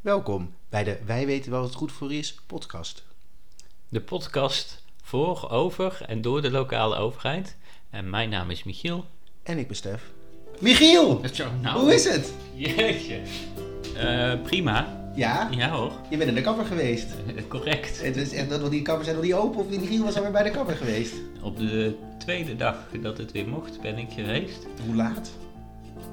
Welkom bij de Wij weten wel wat het goed voor is podcast. De podcast voor, over en door de lokale overheid. En mijn naam is Michiel. En ik ben Stef. Michiel! Nou. Hoe is het? Jeetje. Eh, prima. Ja? Ja hoor. Je bent in de kapper geweest. Eh, correct. Het is echt dat die kappers zijn nog niet open of Michiel was alweer bij de kapper geweest. Op de tweede dag dat het weer mocht ben ik geweest. Hoe laat?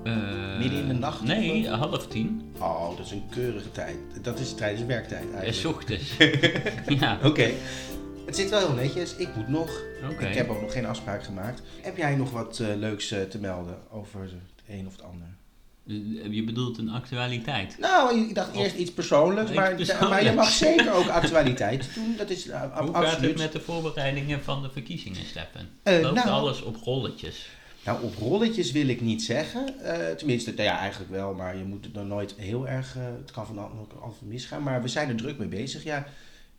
Eh, Midden in de nacht? Nee, half tien. Oh, dat is een keurige tijd. Dat is tijdens werktijd En eigenlijk. s ochtends. ja. Oké. Het zit wel heel netjes. Ik moet nog. Ik heb ook nog geen afspraak gemaakt. Heb jij nog wat eh, leuks eh, te melden over het een of het ander? Je bedoelt een actualiteit. Nou, ik dacht eerst iets persoonlijks, maar, persoonlijks. maar je mag zeker ook actualiteit doen. Dat is uh, Hoe absoluut. gaat het met de voorbereidingen van de verkiezingen, Steffen? Eh, Loopt nou- alles op rolletjes? Nou, op rolletjes wil ik niet zeggen. Eh, tenminste, nou ja, eigenlijk wel, maar je moet het dan nooit heel erg. eh, het kan van al- altijd misgaan. Maar we zijn er druk mee bezig. Ja,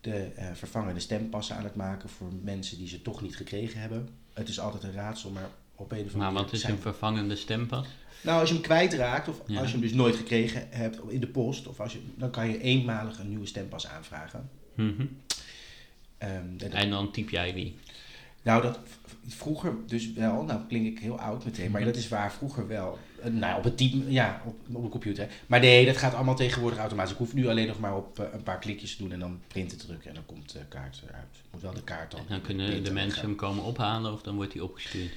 de eh, vervangende stempassen aan het maken voor mensen die ze toch niet gekregen hebben. Het is altijd een raadsel, maar op een of andere Maar wat is zijn- een vervangende stempas? Nou, als je hem kwijtraakt, of Ja. als je hem dus nooit gekregen hebt in de post, of als je, dan kan je eenmalig een nieuwe stempas aanvragen. Mhm. Ehm, en dat- En dan typ jij die. Nou, dat vroeger dus wel, nou klink ik heel oud meteen, maar dat is waar vroeger wel. Eh, Nou, op het type, ja, op, op de computer. Maar nee, dat gaat allemaal tegenwoordig automatisch. Ik hoef nu alleen nog maar op eh, een paar klikjes te doen en dan printen drukken en dan komt de kaart eruit. Moet wel de kaart dan. En dan kunnen de mensen gaan. hem komen ophalen of dan wordt hij opgestuurd.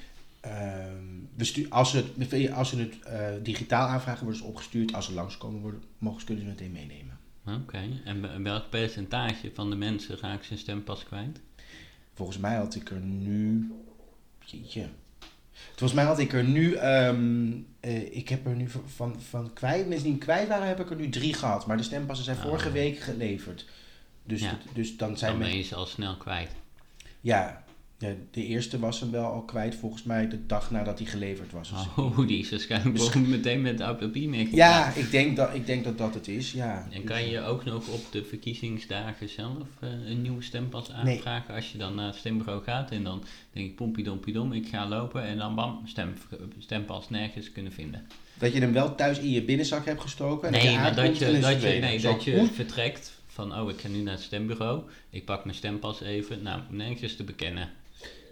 We stu- als ze het, als ze het eh, digitaal aanvragen, worden ze opgestuurd. Als ze langskomen, worden, mogen ze kunnen ze meteen meenemen. Oké, en welk percentage van de mensen raakt zijn stempas kwijt? Volgens mij had ik er nu. Jeetje. Volgens mij had ik er nu. ehm, eh, ik heb er nu van, van, kwijt. Mensen die kwijt waren, heb ik er nu drie gehad. Maar de stempassen zijn Oh. vorige week geleverd. Dus, Ja. dus dan zijn Dan ben je ze al snel kwijt. Ja, ja, de eerste was hem wel al kwijt volgens mij de dag nadat hij geleverd was. Dus- Oh, die is waarschijnlijk Misschien- gewoon meteen met de mee ja, ik denk, dat, ik denk dat dat het is. Ja. En kan je ook nog op de verkiezingsdagen zelf eh, een nieuwe stempas aanvragen als je dan naar het stembureau gaat en dan denk ik pompiedompidom, ik ga lopen en dan bam, stem, stempas nergens kunnen vinden. Dat je hem wel thuis in je binnenzak hebt gestoken. En Nee, dat je maar dat je, dat je, nee, Zo, dat je vertrekt van, oh, ik ga nu naar het stembureau. Ik pak mijn stempas even. Nou, nergens te bekennen.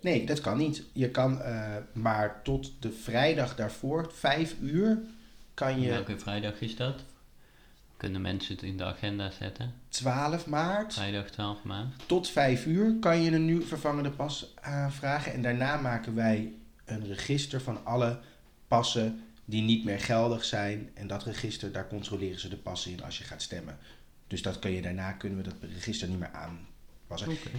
Nee, dat kan niet. Je kan eh, maar tot de vrijdag daarvoor, vijf uur, kan je Welke vrijdag is dat? Kunnen mensen het in de agenda zetten? 12 maart Vrijdag 12 maart. tot 5 uur kan je een nieuw vervangende pas aanvragen. En daarna maken wij een register van alle passen die niet meer geldig zijn. En dat register, daar controleren ze de passen in als je gaat stemmen. Dus dat kun je, daarna kunnen we dat register niet meer aanpassen. Oké.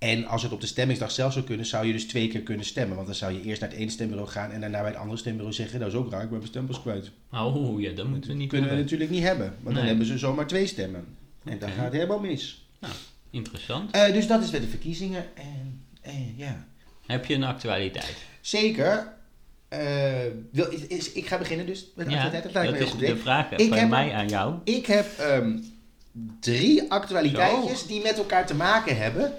En als het op de stemmingsdag zelf zou kunnen, zou je dus twee keer kunnen stemmen. Want dan zou je eerst naar het ene stembureau gaan en daarna bij het andere stembureau zeggen... Dat is ook raar, ik ben mijn stempas kwijt. Oh ja, dat moeten we niet kunnen we natuurlijk niet hebben. Want dan hebben ze zomaar twee stemmen. En dan gaat het helemaal mis. Interessant. Eh, dus dat is bij de verkiezingen. En, en ja, Heb je een actualiteit? zeker. Eh, wil, is, is- ik ga beginnen dus met de Ja, actualiteit. Dat is goed. de vraag Ik van heb- mij aan jou. Ik heb ehm, drie actualiteitjes die met elkaar te maken hebben.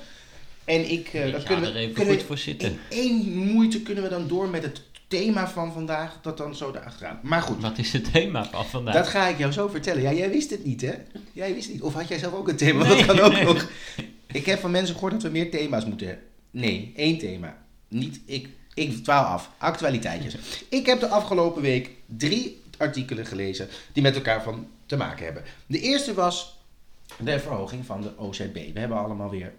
En ik, ga kunnen er we, even kunnen goed we voor zitten. in één moeite kunnen we dan door met het thema van vandaag, dat dan zo erachteraan. Maar goed, Wat is het thema van vandaag? dat ga ik jou zo vertellen. Ja, jij wist het niet, hè? Jij wist het niet. Of had jij zelf ook een thema? Nee, dat kan ook nee. nog. Ik heb van mensen gehoord dat we meer thema's moeten hebben. Nee, één thema. Niet, ik, ik dwaal af. Actualiteitjes. Ik heb de afgelopen week drie artikelen gelezen die met elkaar van te maken hebben. De eerste was de verhoging van de OZB. We hebben allemaal weer...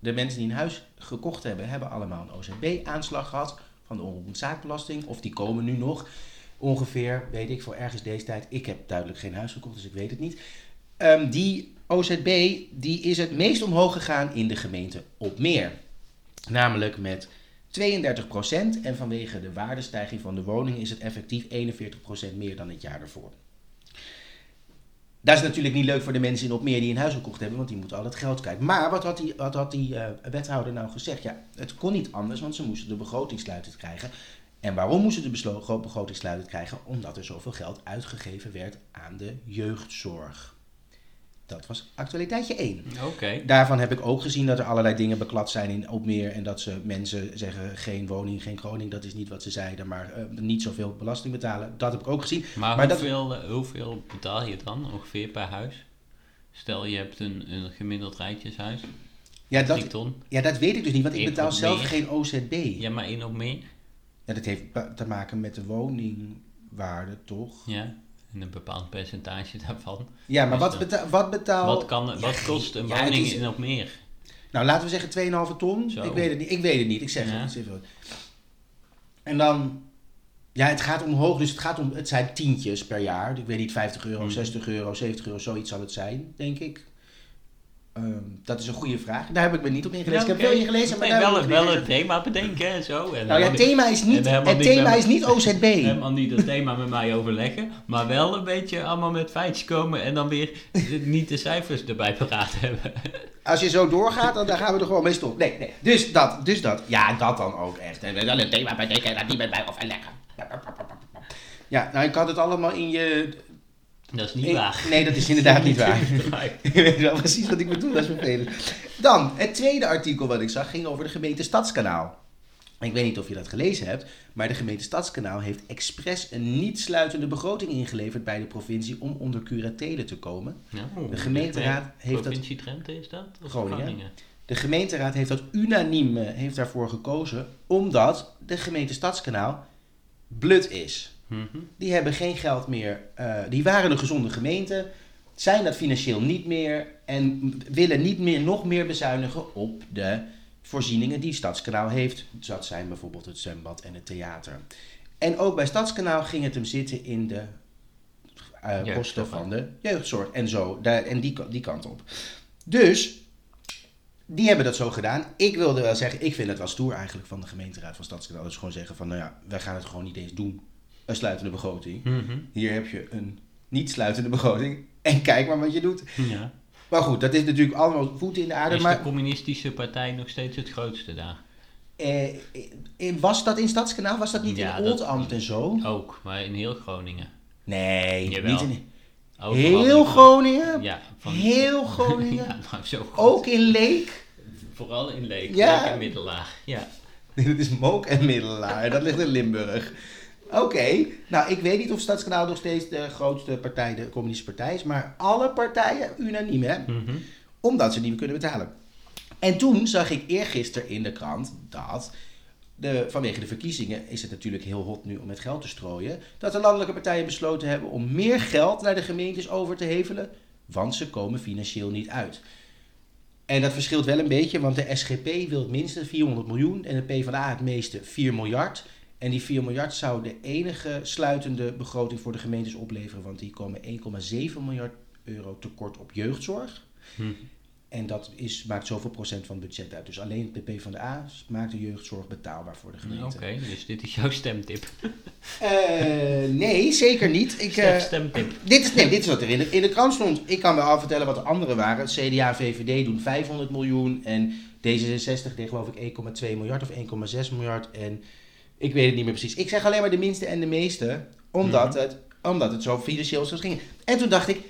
De mensen die een huis gekocht hebben, hebben allemaal een OZB-aanslag gehad van de onroerend zaakbelasting. Of die komen nu nog. Ongeveer, weet ik, voor ergens deze tijd. Ik heb duidelijk geen huis gekocht, dus ik weet het niet. Ehm, die OZB die is het meest omhoog gegaan in de gemeente Opmeer. Namelijk met 32% en vanwege de waardestijging van de woning is het effectief 41% meer dan het jaar ervoor. Dat is natuurlijk niet leuk voor de mensen in Opmeer die een huis gekocht hebben, want die moeten al het geld kwijt. Maar wat had die, had die eh, wethouder nou gezegd? Ja, het kon niet anders, want ze moesten de begroting sluitend krijgen. En waarom moesten ze de beslo- begroting sluitend krijgen? Omdat er zoveel geld uitgegeven werd aan de jeugdzorg. Dat was actualiteitje 1. Oké. Daarvan heb ik ook gezien dat er allerlei dingen beklad zijn in Opmeer. En dat ze mensen zeggen geen woning, geen kroning. Dat is niet wat ze zeiden, maar eh, niet zoveel belasting betalen. Dat heb ik ook gezien. Maar, Maar dat- hoeveel, eh, hoeveel betaal je dan ongeveer per huis? Stel je hebt een, een gemiddeld rijtjeshuis, Ja 3 dat, ja, dat weet ik dus niet, want ik betaal zelf meer. geen OZB. Ja, maar één op meer. Ja, dat heeft te maken met de woningwaarde, toch? Ja, en een bepaald percentage daarvan. Ja, maar Dus wat, dan- beta wat betaal... Wat, kan, wat kost een ja, woning is- in op meer? Nou, laten we zeggen 2,5 ton. Zo. Ik weet het niet. Ik weet het niet. Ik zeg Ja. het. En dan... Ja, het gaat omhoog. Dus het, gaat om, het zijn tientjes per jaar. Ik weet niet, 50 euro, Hmm. 60 euro, 70 euro. Zoiets zal het zijn, denk ik. Ehm, dat is een goede vraag. Daar heb ik me niet op ingelezen. Ja, ik heb oké. wel ingelezen, maar Nee, daar heb wel, wel een thema bedenken en zo. En Nou ja, het thema is niet, het niet thema is niet OZB. Helemaal niet het thema met mij overleggen, maar wel een beetje allemaal met feitjes komen en dan weer niet de cijfers erbij paraat hebben. Als je zo doorgaat, dan, dan gaan we er gewoon mee stoppen. Nee, nee. Dus dat, dus dat. Ja, dat dan ook echt. En dan een thema bedenken en dat niet met mij overleggen. Ja, nou, ik had het allemaal in je... Dat is niet waar. Nee, dat is inderdaad niet waar. Je weet wel precies wat ik bedoel, dat is vervelend. Dan, het tweede artikel wat ik zag ging over de gemeente Stadskanaal. Ik weet niet of je dat gelezen hebt, maar de gemeente Stadskanaal heeft expres een niet sluitende begroting ingeleverd bij de provincie om onder curatele te komen. Nou, De gemeenteraad heeft dat- Provincie Drenthe is dat? Of Groningen. De gemeenteraad heeft dat unaniem eh, heeft daarvoor gekozen, omdat de gemeente Stadskanaal blut is. Mhm. Die hebben geen geld meer. eh, die waren een gezonde gemeente, zijn dat financieel niet meer en willen niet meer nog meer bezuinigen op de voorzieningen die Stadskanaal heeft. Dat zijn bijvoorbeeld het zwembad en het theater. En ook bij Stadskanaal ging het hem zitten in de eh, kosten van de jeugdzorg en zo. Daar, en die, die kant op. Dus, die hebben dat zo gedaan. Ik wilde wel zeggen, ik vind het wel stoer eigenlijk van de gemeenteraad van Stadskanaal. Dus gewoon zeggen van, nou ja, wij gaan het gewoon niet eens doen. Een sluitende begroting. Mhm. Hier heb je een niet sluitende begroting. En kijk maar wat je doet. Ja. Maar goed, dat is natuurlijk allemaal voeten in de aarde. Is de Maar communistische partij nog steeds het grootste daar? eh, eh, was dat in Stadskanaal? Was dat niet Ja, in Oldambt en zo? Ook, maar in heel Groningen. Nee, Jawel. niet in... Overal Heel in- Groningen? Ja, van, Heel Groningen? ja, zo goed. Ook in Leek? Vooral in Leek, Ja. Leek en Middelaar. Ja. Dat is Mook en Middelaar. Dat ligt in Limburg. Oké, nou ik weet niet of Stadskanaal nog steeds de grootste partij, de communistische partij is, maar alle partijen unaniem hè, Mhm. omdat ze niet meer kunnen betalen. En toen zag ik eergisteren in de krant dat de, vanwege de verkiezingen is het natuurlijk heel hot nu om met geld te strooien, dat de landelijke partijen besloten hebben om meer geld naar de gemeentes over te hevelen, want ze komen financieel niet uit. En dat verschilt wel een beetje, want de SGP wil het minste 400 miljoen en de PvdA het meeste 4 miljard. En die 4 miljard zou de enige sluitende begroting voor de gemeentes opleveren, want die komen 1,7 miljard euro tekort op jeugdzorg. Hm. En dat is, maakt zoveel procent van het budget uit. Dus alleen de PvdA maakt de jeugdzorg betaalbaar voor de Oké, gemeente. dus dit is jouw stemtip. Eh, nee, zeker niet. Ik, Stef, stemtip. dit, is, nee, dit is wat er in de, in de krant stond. Ik kan wel al vertellen wat de anderen waren. CDA en VVD doen 500 miljoen. En D66 deed geloof ik 1,2 miljard of 1,6 miljard. En ik weet het niet meer precies. Ik zeg alleen maar de minste en de meeste. Omdat, het, omdat het zo financieel zo ging. En toen dacht ik,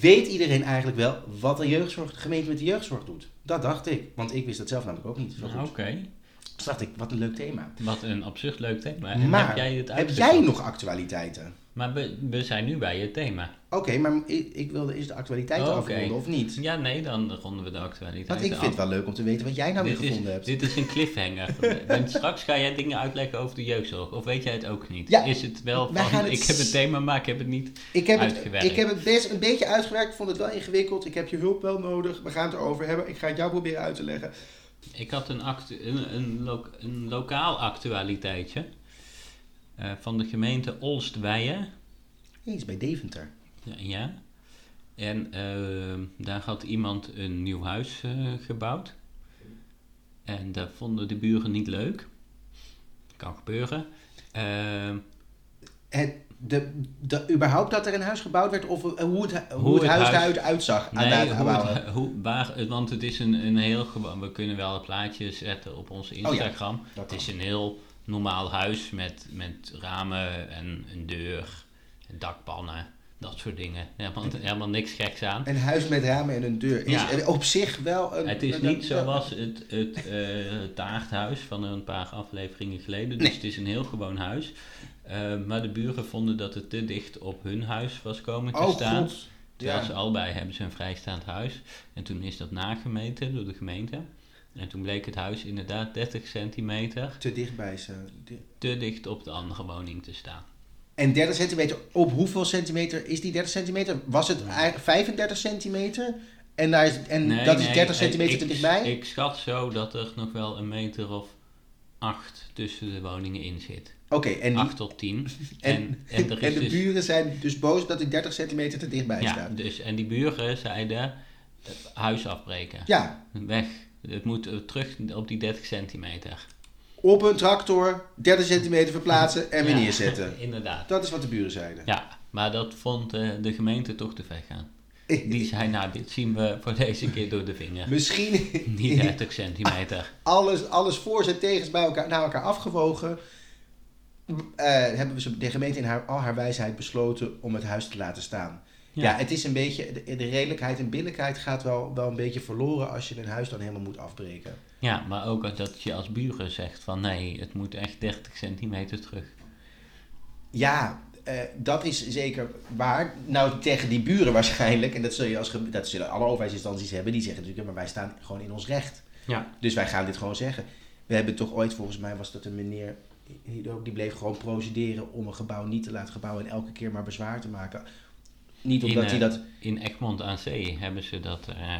weet iedereen eigenlijk wel wat de, jeugdzorg, de gemeente met de jeugdzorg doet? Dat dacht ik. Want ik wist dat zelf namelijk ook niet. Zo goed. Oké, Dus dacht ik, wat een leuk thema. wat een absurd leuk thema. En maar heb jij het heb jij nog actualiteiten? Maar we, we zijn nu bij het thema. Oké, maar ik, ik wilde eerst de actualiteiten Oké. afronden, of niet? Ja, nee, dan ronden we de actualiteit Want ik vind het wel leuk om te weten wat jij nou weer dit, is, gevonden hebt. dit is een cliffhanger. straks ga jij dingen uitleggen over de jeugdzorg. Of weet jij het ook niet? Ja, is het wel van, het ik heb het thema, maar ik heb het niet... Ik heb, het, uitgewerkt. ik heb het best een beetje uitgewerkt. Ik vond het wel ingewikkeld. Ik heb je hulp wel nodig. We gaan het erover hebben. Ik ga het jou proberen uit te leggen. Ik had een, actu- een, een, lo- een lokaal actualiteitje. Eh, van de gemeente Olstweijen. Eens bij Deventer. Ja, ja. En eh, daar had iemand een nieuw huis eh, gebouwd. En dat vonden de buren niet leuk. Kan gebeuren. Eh, Het, de, de, überhaupt dat er een huis gebouwd werd of eh, hoe het, hoe Hoe het het huis eruit uitzag aan nee, het hoe, het- hoe, waar, want het is een, een heel. We kunnen wel een plaatje zetten op onze Oh ja, Instagram. dat het is een heel normaal huis met, met ramen en een deur, en dakpannen, dat soort dingen. Helemaal, helemaal niks geks aan. Een huis met ramen en een deur is Ja. op zich wel een... Het is niet zoals het, het eh, taarthuis van een paar afleveringen geleden. Dus Nee. het is een heel gewoon huis. Eh, maar de buren vonden dat het te dicht op hun huis was komen te Oh staan. god. Terwijl Ja. ze allebei hebben ze een vrijstaand huis. En toen is dat nagemeten door de gemeente. En toen bleek het huis inderdaad 30 centimeter Te dichtbij ze. Di- te dicht op de andere woning te staan. En 30 centimeter, op hoeveel centimeter is die 30 centimeter? Was het eigenlijk 35 centimeter? En, daar is, en Nee, dat is nee, 30 ik- centimeter ik, te dichtbij? Ik schat zo dat er nog wel een meter of 8 tussen de woningen in zit. Oké, en, die- 8 tot 10. en, En, en, er en is de dus, buren zijn dus boos dat die 30 centimeter te dichtbij ja, staat. dus, en die buren zeiden, eh, huis afbreken. Ja, Weg. Het moet eh, terug op die 30 centimeter. op een tractor 30 centimeter verplaatsen en weer Ja, neerzetten. Inderdaad. Dat is wat de buren zeiden. Ja, maar dat vond eh, de gemeente toch te ver gaan. Die zei, nou, dit zien we voor deze keer door de vinger. Misschien Niet 30 centimeter. alles, alles voor en tegens bij elkaar, naar elkaar afgewogen. eh, hebben we de gemeente in haar, al haar wijsheid besloten om het huis te laten staan. Ja, het is een beetje, de, de redelijkheid en billijkheid gaat wel, wel een beetje verloren als je een huis dan helemaal moet afbreken. Ja, maar ook dat je als buren zegt van nee, het moet echt 30 centimeter terug. Ja, eh, dat is zeker waar. Nou, tegen die buren waarschijnlijk, en dat, zul je als, dat zullen alle overheidsinstanties hebben, die zeggen natuurlijk, maar wij staan gewoon in ons recht. Ja. Dus wij gaan dit gewoon zeggen. We hebben toch ooit, volgens mij was dat een meneer, die bleef gewoon procederen om een gebouw niet te laten gebouwen en elke keer maar bezwaar te maken. Niet In, omdat eh, hij dat... In Egmond aan Zee hebben ze dat eh,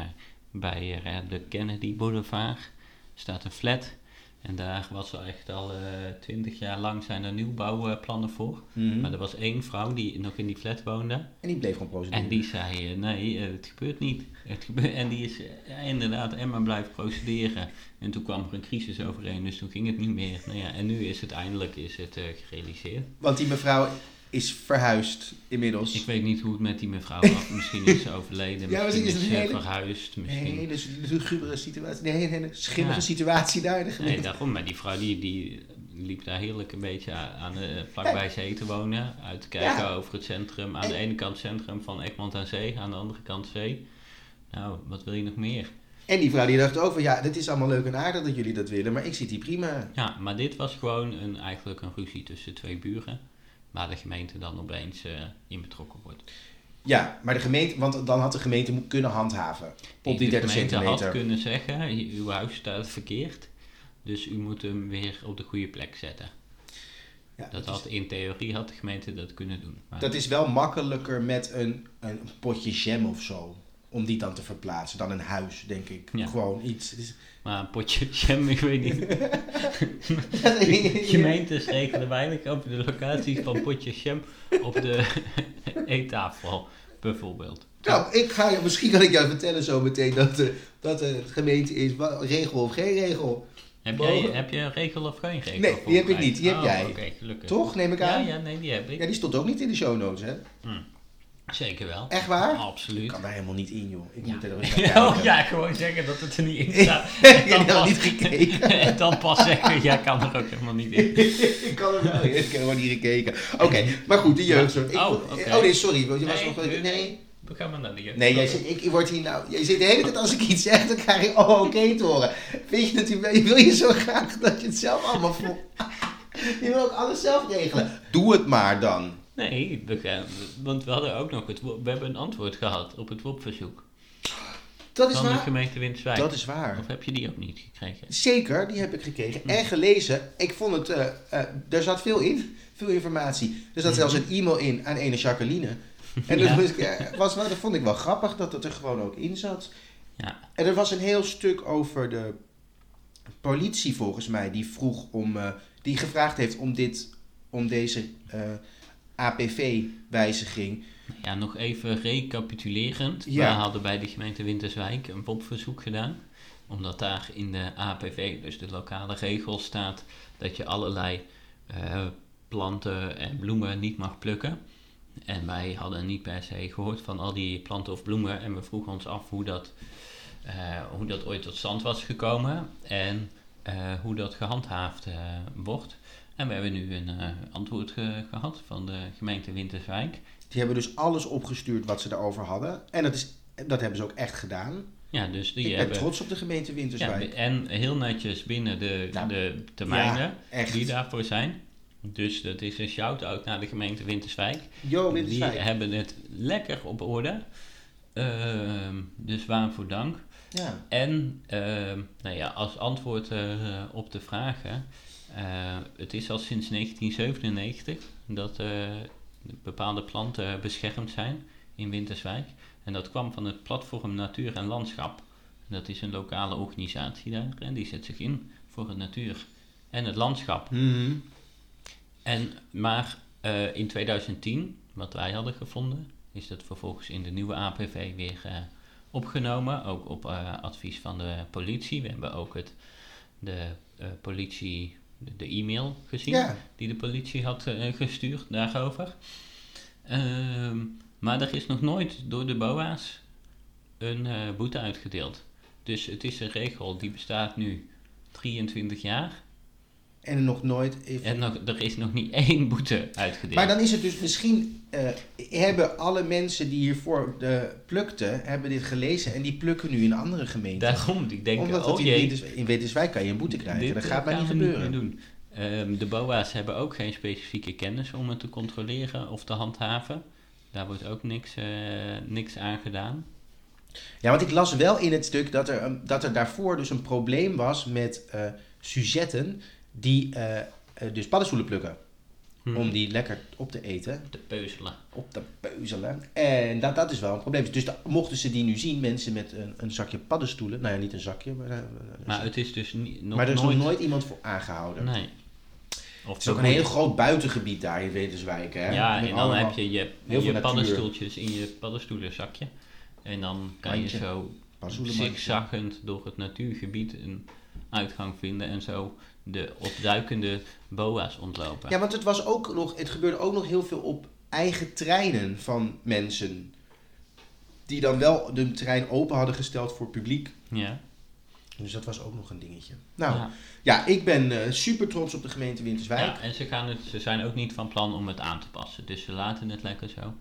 bij eh, de Kennedy Boulevard. staat een flat. En daar was al echt al twintig jaar lang zijn er nieuwbouwplannen voor. Mhm. Maar er was één vrouw die nog in die flat woonde. En die bleef gewoon procederen. En die zei, eh, nee, eh, het gebeurt niet. Het gebeurt, en die is eh, ja, inderdaad en maar blijft procederen. En toen kwam er een crisis overheen, dus toen ging het niet meer. Nou ja, en nu is het eindelijk is het, eh, gerealiseerd. Want die mevrouw is verhuisd inmiddels. Ik weet niet hoe het met die mevrouw was. Misschien is ze overleden, Ja, misschien is ze een hele- verhuisd. Een Misschien. hele lugubere situatie. Nee, een hele schimmige Ja. situatie daar. de Nee, daarom. Maar die vrouw die, die liep daar heerlijk een beetje aan de, vlakbij zee te wonen. Uit te kijken Ja. over het centrum. Aan de ene kant centrum van Egmond aan Zee, aan de andere kant zee. Nou, wat wil je nog meer? En die vrouw die dacht ook van ja, dit is allemaal leuk en aardig dat jullie dat willen, maar ik zit hier prima. Ja, maar dit was gewoon een, eigenlijk een ruzie tussen twee buren. Waar de gemeente dan opeens eh, in betrokken wordt. Ja, maar de gemeente, want dan had de gemeente moet kunnen handhaven op die de 30 gemeente centimeter. had kunnen zeggen, uw huis staat verkeerd. Dus u moet hem weer op de goede plek zetten. Ja, Dat dat, had, in theorie had de gemeente dat kunnen doen. Maar dat is wel makkelijker met een, een potje jam of zo. Om die dan te verplaatsen dan een huis, denk ik. Ja. Gewoon iets. Het Maar een potje jam, ik weet niet. Gemeentes regelen weinig over de locaties van potjes jam op de eettafel, bijvoorbeeld. Nou, ik ga, misschien kan ik jou vertellen zo meteen dat, de dat de gemeente is, regel of geen regel. Heb, jij, heb je een regel of geen regel? Nee, die heb ik niet, die heb Oh, jij. Gelukkig. Toch, neem ik Ja, aan? ja, nee, die heb ik. Ja, die stond ook niet in de show notes, hè? Zeker wel. Echt waar? Ik Absoluut. kan daar helemaal niet in, joh. Ik Ja. moet er nog eens. Oh, ja, gewoon zeggen dat het er niet in staat. Ik heb pas- niet gekeken. En dan pas zeggen, jij kan er ook helemaal niet in. ik kan er wel in. Ik heb gewoon niet gekeken. Oké, maar goed, de jeugdzorg. Ik- Oh, oh, nee, sorry. Je was Nee, nog... nee, Nee. We gaan maar naar de jeugd. Nee, jij zit, ik, ik word hier nou... Jij zit de hele tijd als ik iets zeg, dan krijg je oh, oké te horen. Vind je natuurlijk... Wil je zo graag dat je het zelf allemaal voelt? Je wil ook alles zelf regelen. Doe het maar dan. Nee, want we hadden ook nog het, we hebben een antwoord gehad op het WOP-verzoek Dat is van de waar. gemeente Windswijk. Dat is waar. Of heb je die ook niet gekregen? Zeker, die heb ik gekregen en gelezen. Ik vond het, eh, eh, er zat veel in, veel informatie. Er zat zelfs een e-mail in aan ene Jacqueline. En dat, Ja. was, eh, was wel, dat vond ik wel grappig dat het er gewoon ook in zat. Ja. En er was een heel stuk over de politie volgens mij, die vroeg om, die gevraagd heeft om dit, om deze APV-wijziging. ja, nog even recapitulerend. Ja. We hadden bij de gemeente Winterswijk een WOP-verzoek gedaan. Omdat daar in de APV, dus de lokale regel, staat dat je allerlei eh, planten en bloemen niet mag plukken. En wij hadden niet per se gehoord van al die planten of bloemen. En we vroegen ons af hoe dat, eh, hoe dat ooit tot stand was gekomen. En eh, hoe dat gehandhaafd eh, wordt. En we hebben nu een eh, antwoord ge- gehad van de gemeente Winterswijk. Die hebben dus alles opgestuurd wat ze daarover hadden. En dat, is, dat hebben ze ook echt gedaan. Ja, dus die ik ben hebben... trots op de gemeente Ja, Winterswijk. en heel netjes binnen de, Nou, de termijnen die daarvoor zijn. Dus dat is een shout-out naar de gemeente Winterswijk. Jo, Winterswijk. Die hebben het lekker op orde. Ehm, dus waarvoor dank. Ja. En ehm, nou ja, als antwoord eh, op de vragen. eh, het is al sinds 1997 dat eh, bepaalde planten beschermd zijn in Winterswijk. En dat kwam van het platform Natuur en Landschap. Dat is een lokale organisatie daar en die zet zich in voor het natuur en het landschap. Mhm. En, maar in 2010, wat wij hadden gevonden, is dat vervolgens in de nieuwe APV weer eh, opgenomen. Ook op eh, advies van de politie. We hebben ook het, de eh, politie, de, de e-mail gezien Ja. die de politie had eh, gestuurd daarover. Ehm, maar er is nog nooit door de BOA's een boete uitgedeeld. Dus het is een regel die bestaat nu 23 jaar. En nog nooit... Even... En nog, er is nog niet één boete uitgedeeld. Maar dan is het dus misschien... eh, hebben alle mensen die hiervoor de plukten, hebben dit gelezen en die plukken nu in andere gemeenten. Daarom, die denken, Omdat oh het in, Winterswijk kan je een boete krijgen. dit dat eh, gaat gaan niet gebeuren. doen. Ehm, de BOA's hebben ook geen specifieke kennis om het te controleren of te handhaven. Daar wordt ook niks, eh, niks aan gedaan. Ja, want ik las wel in het stuk dat er, dat er daarvoor dus een probleem was met eh sujetten die eh, eh, dus paddenstoelen plukken. Hm. Om die lekker op te eten, te peuzelen. op te peuzelen. En dat, dat is wel een probleem. Dus mochten ze die nu zien, mensen met een, een zakje paddenstoelen. Nou ja, niet een zakje, maar... eh, een Maar zak- het is dus niet, nog maar er is nooit... nog nooit iemand voor aangehouden. Nee. Of Het is ook een heel groot buitengebied daar in Winterswijk. Hè? Ja, Met en dan heb je je, je paddenstoeltjes in je paddenstoelenzakje. En dan kan je zo zigzaggend door het natuurgebied een uitgang vinden en zo de opduikende boa's ontlopen. Ja, want het, was ook nog, het gebeurde ook nog heel veel op eigen treinen van mensen. Die dan wel de trein open hadden gesteld voor publiek. Ja. Dus dat was ook nog een dingetje. Nou, ja, ja. ik ben eh, super trots op de gemeente Winterswijk. Ja, en ze, gaan het, ze zijn ook niet van plan om het aan te passen. Dus ze laten het lekker zo.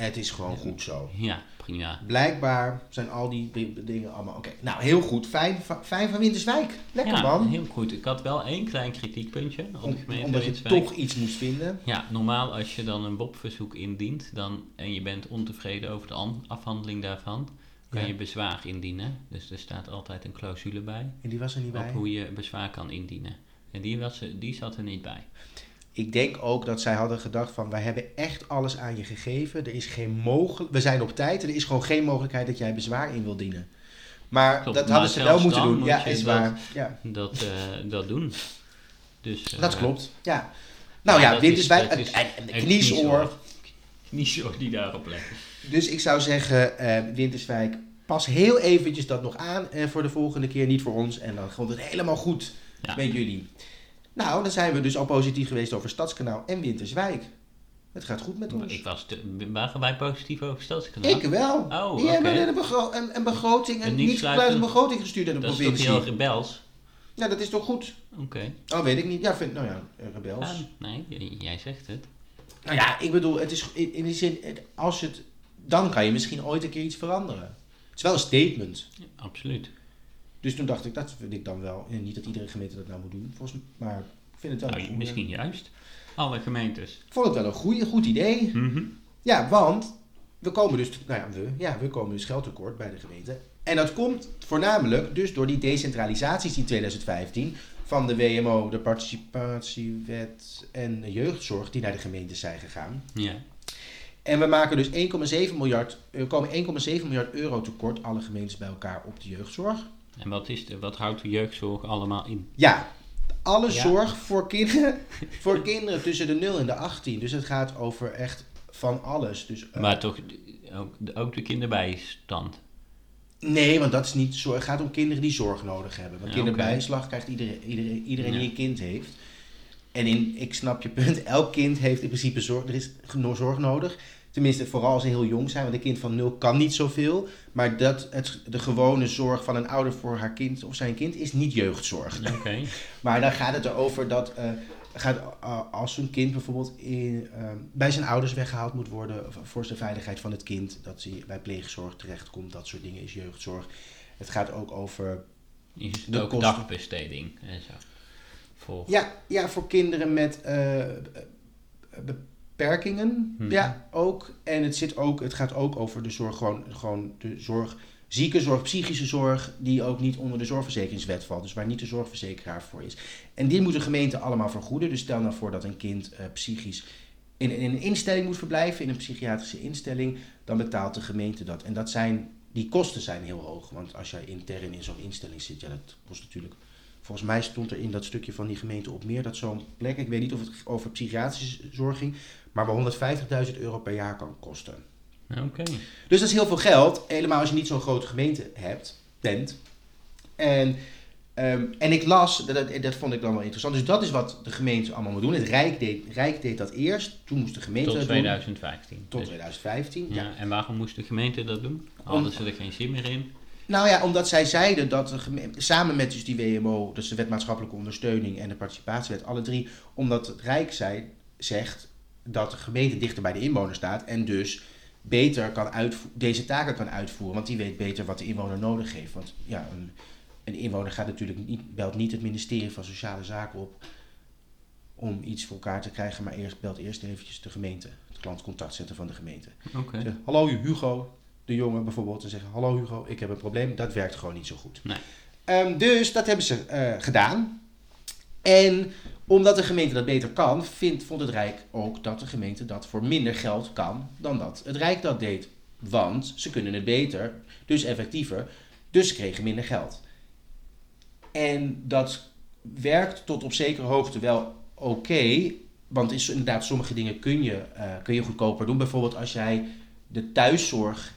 Het is gewoon goed zo. Ja, prima. Blijkbaar zijn al die dingen allemaal oké. Nou, heel goed. Fijn, va- fijn van Winterswijk. Lekker ja, man. heel goed. Ik had wel één klein kritiekpuntje op Om- de gemeente omdat je toch iets moest vinden. Ja, normaal als je dan een BOP-verzoek indient dan, en je bent ontevreden over de an- afhandeling daarvan, kan Ja. je bezwaar indienen. Dus er staat altijd een clausule bij En die was er niet bij. op hoe je bezwaar kan indienen. En die, was, die zat er niet bij. Ik denk ook dat zij hadden gedacht van, wij hebben echt alles aan je gegeven. Er is geen mogelijk, we zijn op tijd. Er is gewoon geen mogelijkheid dat jij bezwaar in wil dienen. Maar Klopt, dat maar hadden ze wel moeten doen. moet Ja, is dat- waar. Ja, Dat, eh, dat doen. Dus, eh, dat klopt. Ja. Nou Ja, Winterswijk is- en, is en, en een kniesoor. Kniesoor die daarop leggen. Dus ik zou zeggen, eh, Winterswijk, pas heel eventjes dat nog aan eh, voor de volgende keer. Niet voor ons. En dan komt het helemaal goed Ja. met jullie. Nou, dan zijn we dus al positief geweest over Stadskanaal en Winterswijk. Het gaat goed met ons. Ik was te, waren wij positief over Stadskanaal? Ik wel. Oh, Die hebben een, begro- een, een begroting, Een een niet sluitende begroting gestuurd aan de Dat is toch provincie. heel rebels? Ja, dat is toch goed? Oké. Oh, weet ik niet. Ja, vind, nou ja, eh, rebels. Ah, nee, jij zegt het. Nou ja, ik bedoel, het is in, in die zin, als het, dan kan je misschien ooit een keer iets veranderen. Het is wel een statement. Ja, absoluut. Dus toen dacht ik, dat vind ik dan wel. En niet dat iedere gemeente dat nou moet doen, volgens mij. Maar ik vind het wel Nou, een misschien juist. Alle gemeentes. Ik vond het wel een goeie, goed idee. Mhm. Ja, want we komen dus, nou ja, we, ja, we komen dus geldtekort bij de gemeente. En dat komt voornamelijk dus door die decentralisaties in 2015 van de WMO, de participatiewet en de jeugdzorg die naar de gemeentes zijn gegaan. Ja. En we maken dus 1,7 miljard, we komen 1,7 miljard euro tekort, alle gemeentes bij elkaar, op de jeugdzorg. En wat, is de, wat houdt de jeugdzorg allemaal in? Ja, alle Ja. zorg voor kinderen, voor kinderen tussen de 0 en de 18. Dus het gaat over echt van alles. Dus, eh, Maar toch ook, ook de kinderbijstand. Nee, want dat is niet zorg. Het gaat om kinderen die zorg nodig hebben. Want Ja, kinderbijslag krijgt iedereen, iedereen, iedereen die een kind heeft. En in, ik snap je punt, elk kind heeft in principe zorg. Er is zorg nodig. Tenminste, vooral als ze heel jong zijn, want een kind van nul kan niet zoveel. Maar dat, het, de gewone zorg van een ouder voor haar kind of zijn kind is niet jeugdzorg. Oké. Maar dan gaat het erover dat eh, gaat, eh, als een kind bijvoorbeeld in, eh, bij zijn ouders weggehaald moet worden voor de veiligheid van het kind, dat hij bij pleegzorg terechtkomt, dat soort dingen is jeugdzorg. Het gaat ook over Is De ook dagbesteding en zo. Voor... Ja, ja, voor kinderen met beperkingen. Hmm. Ja, ook. En het, zit ook, het gaat ook over de zorg, gewoon, gewoon de zorg, ziekenzorg, psychische zorg, die ook niet onder de zorgverzekeringswet valt. Dus waar niet de zorgverzekeraar voor is. En die moet de gemeente allemaal vergoeden. Dus stel nou voor dat een kind uh, psychisch in, in een instelling moet verblijven, in een psychiatrische instelling, dan betaalt de gemeente dat. En dat zijn, die kosten zijn heel hoog. Want als jij intern in zo'n instelling zit, ja, dat kost natuurlijk. Volgens mij stond er in dat stukje van die gemeente op meer dat zo'n plek, ik weet niet of het over psychiatrische zorg ging, maar waar 150.000 euro per jaar kan kosten. Oké. Dus dat is heel veel geld, helemaal als je niet zo'n grote gemeente hebt, bent. En Ehm, en ik las, dat, dat, vond ik dan wel interessant. Dus dat is wat de gemeente allemaal moet doen. Het Rijk deed, Rijk deed dat eerst, toen moest de gemeente Tot dat 2015. doen. Tot 2015, ja. ja. En waarom moest de gemeente dat doen? Hadden ze er geen zin meer in? Nou ja, omdat zij zeiden dat de gemeente, samen met dus die WMO, dus de wet maatschappelijke ondersteuning en de participatiewet, alle drie, omdat het Rijk zei, zegt dat de gemeente dichter bij de inwoner staat en dus beter kan deze taken kan uitvoeren. Want die weet beter wat de inwoner nodig heeft. Want ja, een, een inwoner gaat natuurlijk niet, belt niet het ministerie van Sociale Zaken op om iets voor elkaar te krijgen, maar eerst belt eerst eventjes de gemeente, het klantcontactcentrum van de gemeente. Okay. Hallo Hugo, de jongen bijvoorbeeld, en zeggen: Hallo Hugo, ik heb een probleem. Dat werkt gewoon niet zo goed. Nee. Um, dus dat hebben ze uh, gedaan. En omdat de gemeente dat beter kan, vindt, vond het Rijk ook dat de gemeente dat voor minder geld kan dan dat het Rijk dat deed. Want ze kunnen het beter, dus effectiever, dus ze kregen minder geld. En dat werkt tot op zekere hoogte wel oké. want is, inderdaad, sommige dingen kun je, uh, kun je goedkoper doen. Bijvoorbeeld als jij de thuiszorg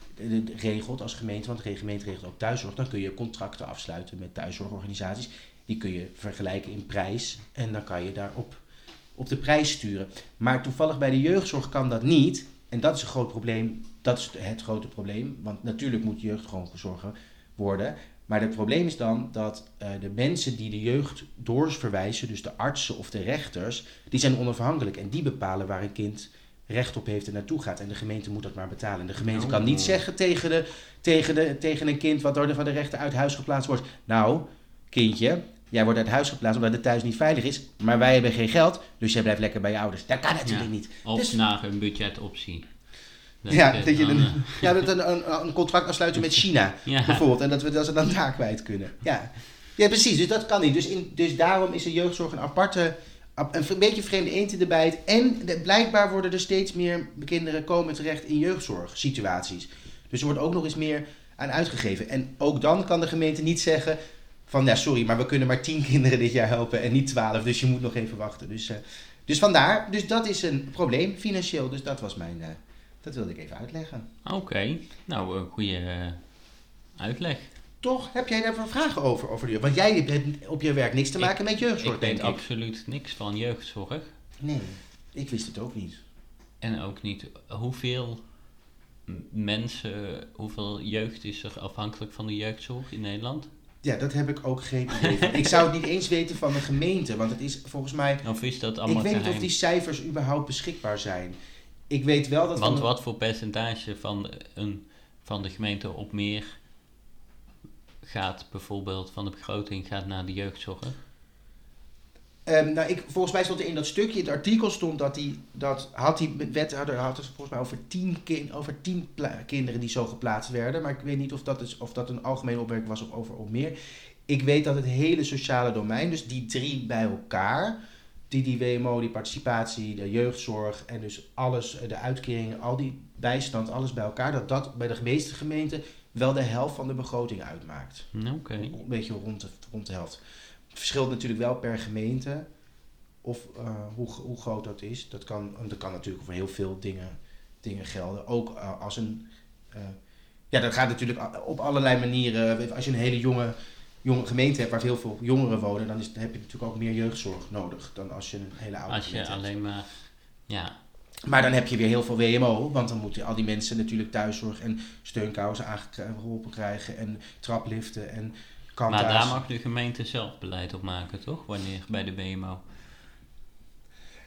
regelt als gemeente, want de gemeente regelt ook thuiszorg, dan kun je contracten afsluiten met thuiszorgorganisaties. Die kun je vergelijken in prijs en dan kan je daarop op de prijs sturen. Maar toevallig bij de jeugdzorg kan dat niet. En dat is een groot probleem. Dat is het grote probleem. Want natuurlijk moet jeugd gewoon gezorgd worden. Maar het probleem is dan dat uh, de mensen die de jeugd doorverwijzen, dus de artsen of de rechters, die zijn onafhankelijk en die bepalen waar een kind recht op heeft en naartoe gaat. En de gemeente moet dat maar betalen. En de gemeente kan niet oh. zeggen tegen, de, tegen, de, tegen een kind wat door de, van de rechter uit huis geplaatst wordt: Nou, kindje, jij wordt uit huis geplaatst omdat het thuis niet veilig is, maar wij hebben geen geld, dus jij blijft lekker bij je ouders. Dat kan natuurlijk niet. Of dus, naar een budgetoptie ja, dat je een, ja, dat een, een, een contract afsluiten met China bijvoorbeeld. En dat we dat ze dan daar kwijt kunnen. Ja. ja, precies. Dus dat kan niet. Dus, in, dus daarom is de jeugdzorg een aparte, een beetje vreemde eend in de bijt. En blijkbaar worden er steeds meer kinderen komen terecht in jeugdzorgsituaties. Dus er wordt ook nog eens meer aan uitgegeven. En ook dan kan de gemeente niet zeggen van, ja sorry, maar we kunnen maar tien kinderen dit jaar helpen en niet twaalf. Dus je moet nog even wachten. Dus, uh, dus vandaar, dus dat is een probleem financieel. Dus dat was mijn... Uh, dat wilde ik even uitleggen. Oké, nou, een goede uh, uitleg. Toch? Heb jij daar vragen over? over die, want jij hebt op je werk niks te maken met jeugdzorg, ik weet absoluut niks van jeugdzorg. Nee, ik wist het ook niet. En ook niet hoeveel mensen, hoeveel jeugd is er afhankelijk van de jeugdzorg in Nederland? Ja, dat heb ik ook geen idee van. Ik zou het niet eens weten van de gemeente, want het is volgens mij... Of is dat allemaal Ik weet niet of die cijfers überhaupt beschikbaar zijn ik weet wel dat... Want wat voor percentage van, een, van de gemeente op meer gaat bijvoorbeeld van de begroting gaat naar de jeugdzorg? Um, nou, ik, volgens mij stond er in dat stukje, in het artikel stond dat hij, dat had die wethouder had het volgens mij over tien, kind, over tien kinderen die zo geplaatst werden. Maar ik weet niet of dat, is, of dat een algemene opmerking was of over of meer. Ik weet dat het hele sociale domein, dus die drie bij elkaar, die die WMO, die participatie, de jeugdzorg en dus alles, de uitkeringen, al die bijstand, alles bij elkaar, dat dat bij de meeste gemeenten wel de helft van de begroting uitmaakt. Oké. Een beetje rond de, rond de helft. Het verschilt natuurlijk wel per gemeente of uh, hoe, hoe groot dat is. Dat kan, dat kan natuurlijk voor heel veel dingen, dingen gelden. Ook uh, als een. Uh, ja, dat gaat natuurlijk op allerlei manieren. Als je een hele jonge jonge gemeente hebt waar heel veel jongeren wonen, dan, is, heb je natuurlijk ook meer jeugdzorg nodig dan als je een hele oude Als je alleen maar, ja. Maar dan heb je weer heel veel WMO, want dan moeten al die mensen natuurlijk thuiszorg en steunkousen aangeholpen krijgen en trapliften en Maar daar mag de gemeente zelf beleid op maken, toch? Wanneer bij de WMO?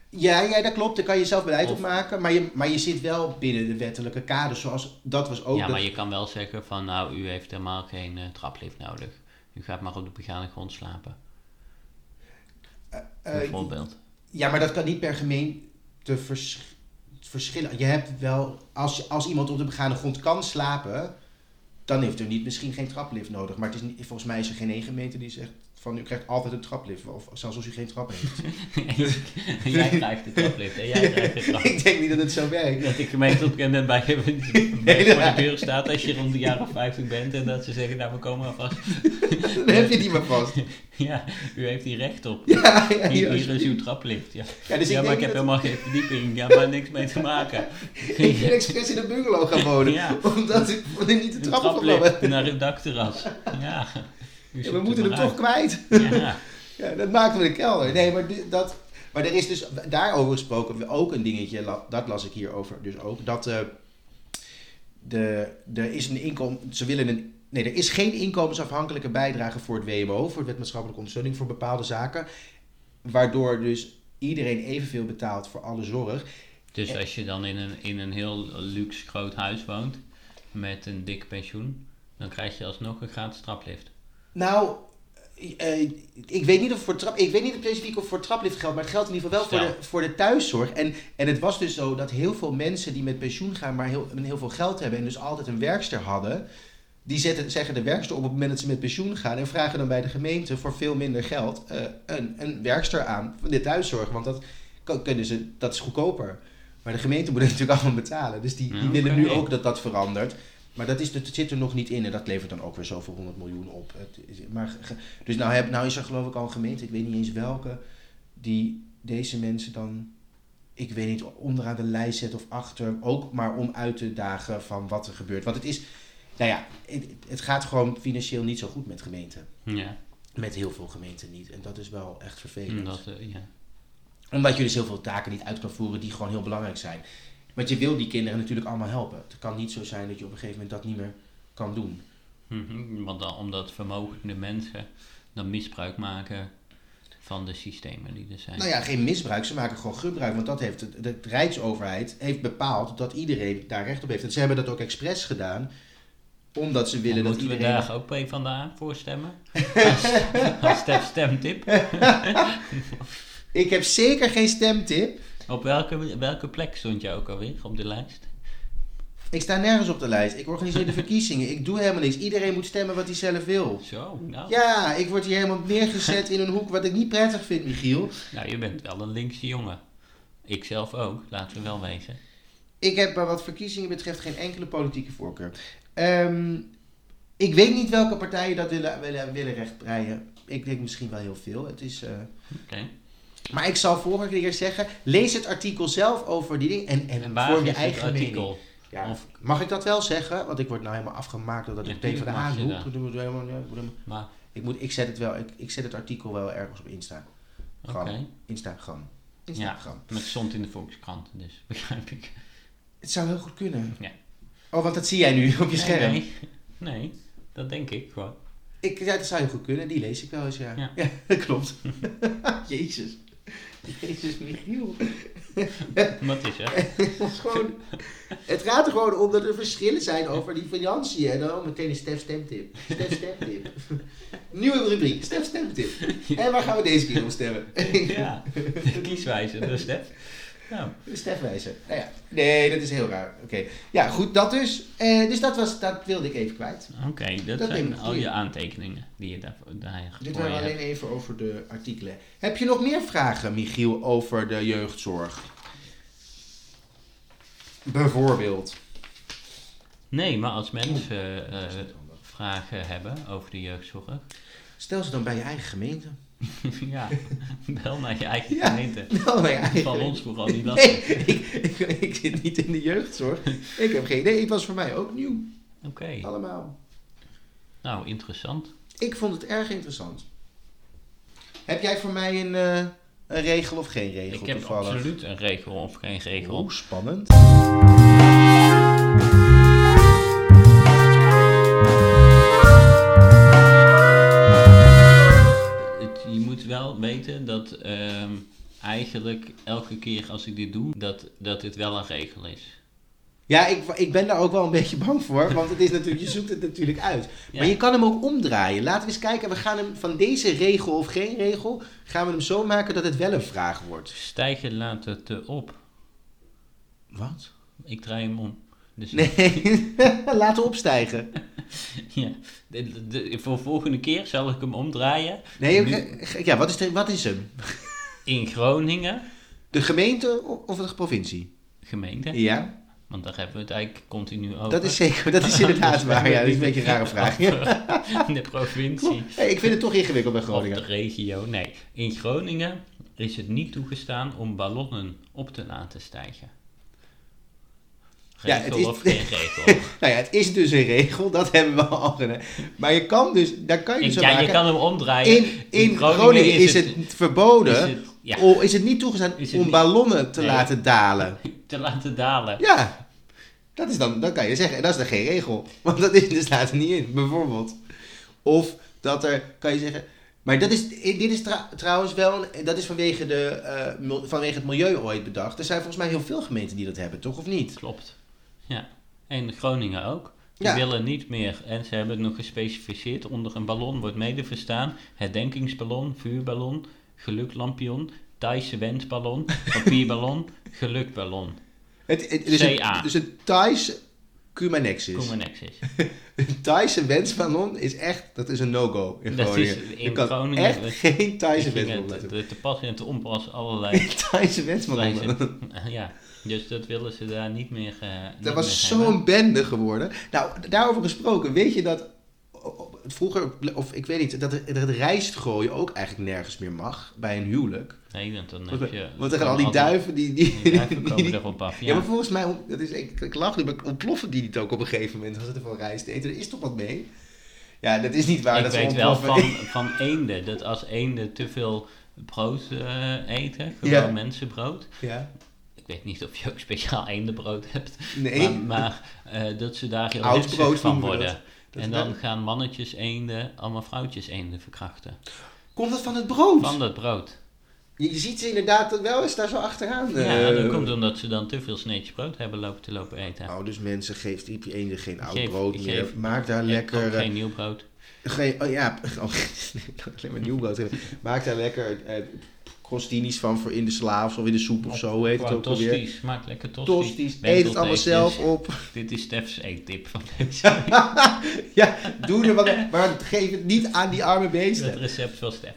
Ja, ja, dat klopt. Daar kan je zelf beleid op maken. Maar je, maar je zit wel binnen de wettelijke kaders. Zoals dat was ook. Ja, maar je kan wel zeggen van nou, u heeft helemaal geen uh, traplift nodig. U gaat maar op de begane grond slapen. Eh, eh, bijvoorbeeld. Ja, maar dat kan niet per gemeente vers- verschillen. Je hebt wel, als, als iemand op de begane grond kan slapen, dan heeft er niet, misschien geen traplift nodig. Maar het is niet, volgens mij is er geen één gemeente die zegt van u krijgt altijd een traplift. Of zelfs als u geen trap heeft. jij krijgt de traplift en jij krijgt de trap. ik denk niet dat het zo werkt. Dat ik gemeente op en bij, bij Nee, voor dat- de deur staat als je rond de jaar of 50 bent en dat ze zeggen, nou we komen alvast. Dan heb je niet meer vast. Ja, u heeft hier recht op. Ja, ja, Hier, is uw traplift. Ja, Ja, dus ja ik maar ik heb helemaal geen verdieping. Ja, maar niks mee te maken. Ik ben expres in een bungalow gaan wonen. Ja. Omdat ik niet de trap op traplift naar het dakterras. Ja, Ja, we moeten het hem toch kwijt. Ja, Ja, dat maken we de kelder. Nee, maar dit- dat... Maar er is dus daarover gesproken ook een dingetje, dat las ik hierover dus ook, dat eh, de, er is een inkomen, ze willen een, nee, er is geen inkomensafhankelijke bijdrage voor het WMO, voor de wet maatschappelijke ondersteuning voor bepaalde zaken, waardoor dus iedereen evenveel betaalt voor alle zorg. dus als je dan in een, in een heel luxe groot huis woont met een dik pensioen, dan krijg je alsnog een gratis traplift. Nou, eh, ik weet niet of voor trap, ik weet niet specifiek of voor traplift geldt, maar het geldt in ieder geval wel voor de, voor de thuiszorg. En, en het was dus zo dat heel veel mensen die met pensioen gaan, maar heel, heel veel geld hebben en dus altijd een werkster hadden, die zetten, zeggen de werkster op op het moment dat ze met pensioen gaan en vragen dan bij de gemeente voor veel minder geld eh, een, een werkster aan van de thuiszorg, want dat kan- kunnen ze, dat is goedkoper. Maar de gemeente moet het natuurlijk allemaal betalen, dus die, die Ja, willen nu ook dat dat verandert. Maar dat, is, dat zit er nog niet in en dat levert dan ook weer zoveel honderd miljoen op. Het is, maar, dus nou, heb, nou is er geloof ik al een gemeente, ik weet niet eens welke, die deze mensen dan, ik weet niet, onderaan de lijst zet of achter. Ook maar om uit te dagen van wat er gebeurt. Want het is, nou ja, het, het gaat gewoon financieel niet zo goed met gemeenten. Ja, Met heel veel gemeenten niet. En dat is wel echt vervelend. omdat, eh, ja. Omdat je dus heel veel taken niet uit kan voeren die gewoon heel belangrijk zijn. Want je wil die kinderen natuurlijk allemaal helpen. Het kan niet zo zijn dat je op een gegeven moment dat niet meer kan doen. Mhm, Want dan, omdat vermogende mensen dan misbruik maken van de systemen die er zijn. Nou ja, geen misbruik. Ze maken gewoon gebruik. Want dat heeft de, de Rijksoverheid heeft bepaald dat iedereen daar recht op heeft. En ze hebben dat ook expres gedaan. Omdat ze willen dat moeten we iedereen... daar ook P van de A voor stemmen? als, als stem- stemtip. Ik heb zeker geen stemtip. Op welke, welke plek stond je ook alweer op de lijst? Ik sta nergens op de lijst. Ik organiseer de verkiezingen. Ik doe helemaal niks. Iedereen moet stemmen wat hij zelf wil. Zo, nou. Ja, ik word hier helemaal neergezet in een hoek wat ik niet prettig vind, Michiel. Nou, je bent wel een linkse jongen. Ik zelf ook, laten we wel wezen. Ik heb wat verkiezingen betreft geen enkele politieke voorkeur. Ehm, ik weet niet welke partijen dat willen, willen, willen rechtbreien. Ik denk misschien wel heel veel. Het is, eh, Oké. Maar ik zal vorige keer zeggen, lees het artikel zelf over die dingen en, en, vorm je eigen mening. artikel? Ja, Of- mag ik dat wel zeggen? Want ik word nou helemaal afgemaakt doordat ik helemaal- ja, ik doe- Maar, Ik, moet, ik zet het wel, ik, ik zet het artikel wel ergens op Insta. Gewoon. Instagram. Instagram. Met stond in de Volkskrant, dus begrijp ik. Het zou heel goed kunnen. Ja. Oh, want dat zie jij nu op je scherm. Nee, nee, dat denk ik gewoon. Ik, ja, dat zou heel goed kunnen. Die lees ik wel eens, ja. Ja. dat klopt. Jezus. Jezus, Michiel. Wat is er? Het is gewoon, het gaat er gewoon om dat er verschillen zijn over die financiën. En dan meteen een Stef stemtip. Stef stemtip. Nieuwe rubriek, Stef stemtip. En waar gaan we deze keer op stemmen? Ja, de kieswijze, dus Stef. Nou, Stef wijzen. Nou ja, nee, dat is heel raar. Oké. Ja, goed, dat dus. Eh, dus dat, was, dat wilde ik even kwijt. oké, dat, Dat zijn al je aantekeningen die je daar, daar Dit voor je waren alleen hebt. even over de artikelen. Heb je nog meer vragen, Michiel, over de jeugdzorg? Bijvoorbeeld. Nee, maar als mensen eh, vragen hebben over de jeugdzorg, Stel ze dan bij je eigen gemeente. ja, bel naar je eigen Ja. gemeente. Nou, bij je eigen Van ons vooral niet Nee, lastig. ik, ik, ik zit niet in de jeugdzorg. Ik heb geen idee. Het was voor mij ook nieuw. Oké, Allemaal. nou interessant. Ik vond het erg interessant. Heb jij voor mij een, eh, een regel of geen regel Ik heb toevallig? absoluut een regel of geen regel. Oeh, spannend. Wel weten dat ehm, eigenlijk elke keer als ik dit doe, dat, dat dit wel een regel is. Ja, ik, ik ben daar ook wel een beetje bang voor, want het is natuurlijk, je zoekt het natuurlijk uit. Ja. Maar je kan hem ook omdraaien. Laten we eens kijken, we gaan hem van deze regel of geen regel, gaan we hem zo maken dat het wel een vraag wordt. Stijgen laat het eh, op. Wat? Ik draai hem om. Dus Nee, laten opstijgen. ja, de, de- voor volgende keer zal ik hem omdraaien. Nee, Nu- ja, wat is, de, wat is hem? In Groningen, De gemeente of de provincie? gemeente. Ja, Want daar hebben we het eigenlijk continu over. dat is zeker, dat is inderdaad waar. Ja, dat is een beetje een rare vraag. over De provincie. Hey, ik vind het toch ingewikkeld bij Of de Groningen. regio. Nee, in Groningen is het niet toegestaan om ballonnen op te laten stijgen. Ja, Regel het is- of geen regel? Nou ja, het is dus een regel, dat hebben we al gedaan. Maar je kan dus, daar kan je dus ja, je kan hem omdraaien. In, in Groningen, is het, verboden, is het- ja, of is het niet toegestaan het om niet- ballonnen te Nee. laten dalen. te laten dalen. Ja, dat is dan, dat kan je zeggen. En dat is dan geen regel. Want dat is, er staat er niet in, bijvoorbeeld. Of dat er, kan je zeggen... Maar dat is, dit is trouwens wel, dat is vanwege, de, eh, vanwege het milieu ooit bedacht. Er zijn volgens mij heel veel gemeenten die dat hebben, toch? Of niet? Klopt. Ja. En Groningen ook. Die Ja. willen niet meer, en ze hebben het nog gespecificeerd, onder een ballon wordt mede verstaan herdenkingsballon, vuurballon, geluklampion, Thaise wensballon, papierballon, gelukballon. Het, het, dus, een, CA. dus een Thaise Cumanexis. Cumanexis. Een Thaise wensballon is echt, dat is een no-go in Dat is Groningen. in je kan Groningen- echt geen Thaise wensballon te, te pas en te onpas allerlei. Thaise wensballon. Ja, dus dat willen ze daar niet meer. eh, niet Dat was zo'n bende geworden. Nou, daarover gesproken, weet je dat vroeger, of ik weet niet, dat het, dat rijst gooien ook eigenlijk nergens meer mag bij een huwelijk. Nee, want dan heb je. want dan gaan al die duiven die... die, Die duiven komen die- af. ja. Ja, maar volgens mij, dat is, ik, ik lach nu, maar ontploffen die niet ook op een gegeven moment als het er van rijst eten? Er is toch wat mee? Ja, dat is niet waar. ik dat ze weet wel van, van eenden dat als eenden te veel brood eh, eten, gewoon Ja. mensenbrood. Ja, weet niet of je ook speciaal eendenbrood hebt, nee. maar, maar eh, dat ze daar heel hitsig van worden. Dat en dan gaan mannetjes eenden allemaal vrouwtjes eenden verkrachten. Komt dat van het brood? Van dat brood. Je, ziet ze inderdaad wel eens daar zo achteraan. Ja, eh, dat komt omdat ze dan te veel sneetjes brood hebben lopen te lopen eten. Nou, dus mensen, geef die eenden geen oud Geef- brood geef- meer. Maak daar lekker... eh, geen nieuw brood. Geen, oh ja, oh, alleen maar nieuw brood. Maak daar lekker crostinis van voor in de slaaf of in de soep of zo, heet het ook alweer. tosties, maak lekker tosties. Tosties, eet het allemaal zelf op. Dit is Stef's eettip van deze ja, doe er wat, maar geef het niet aan die arme Het beesten. recept van Stef.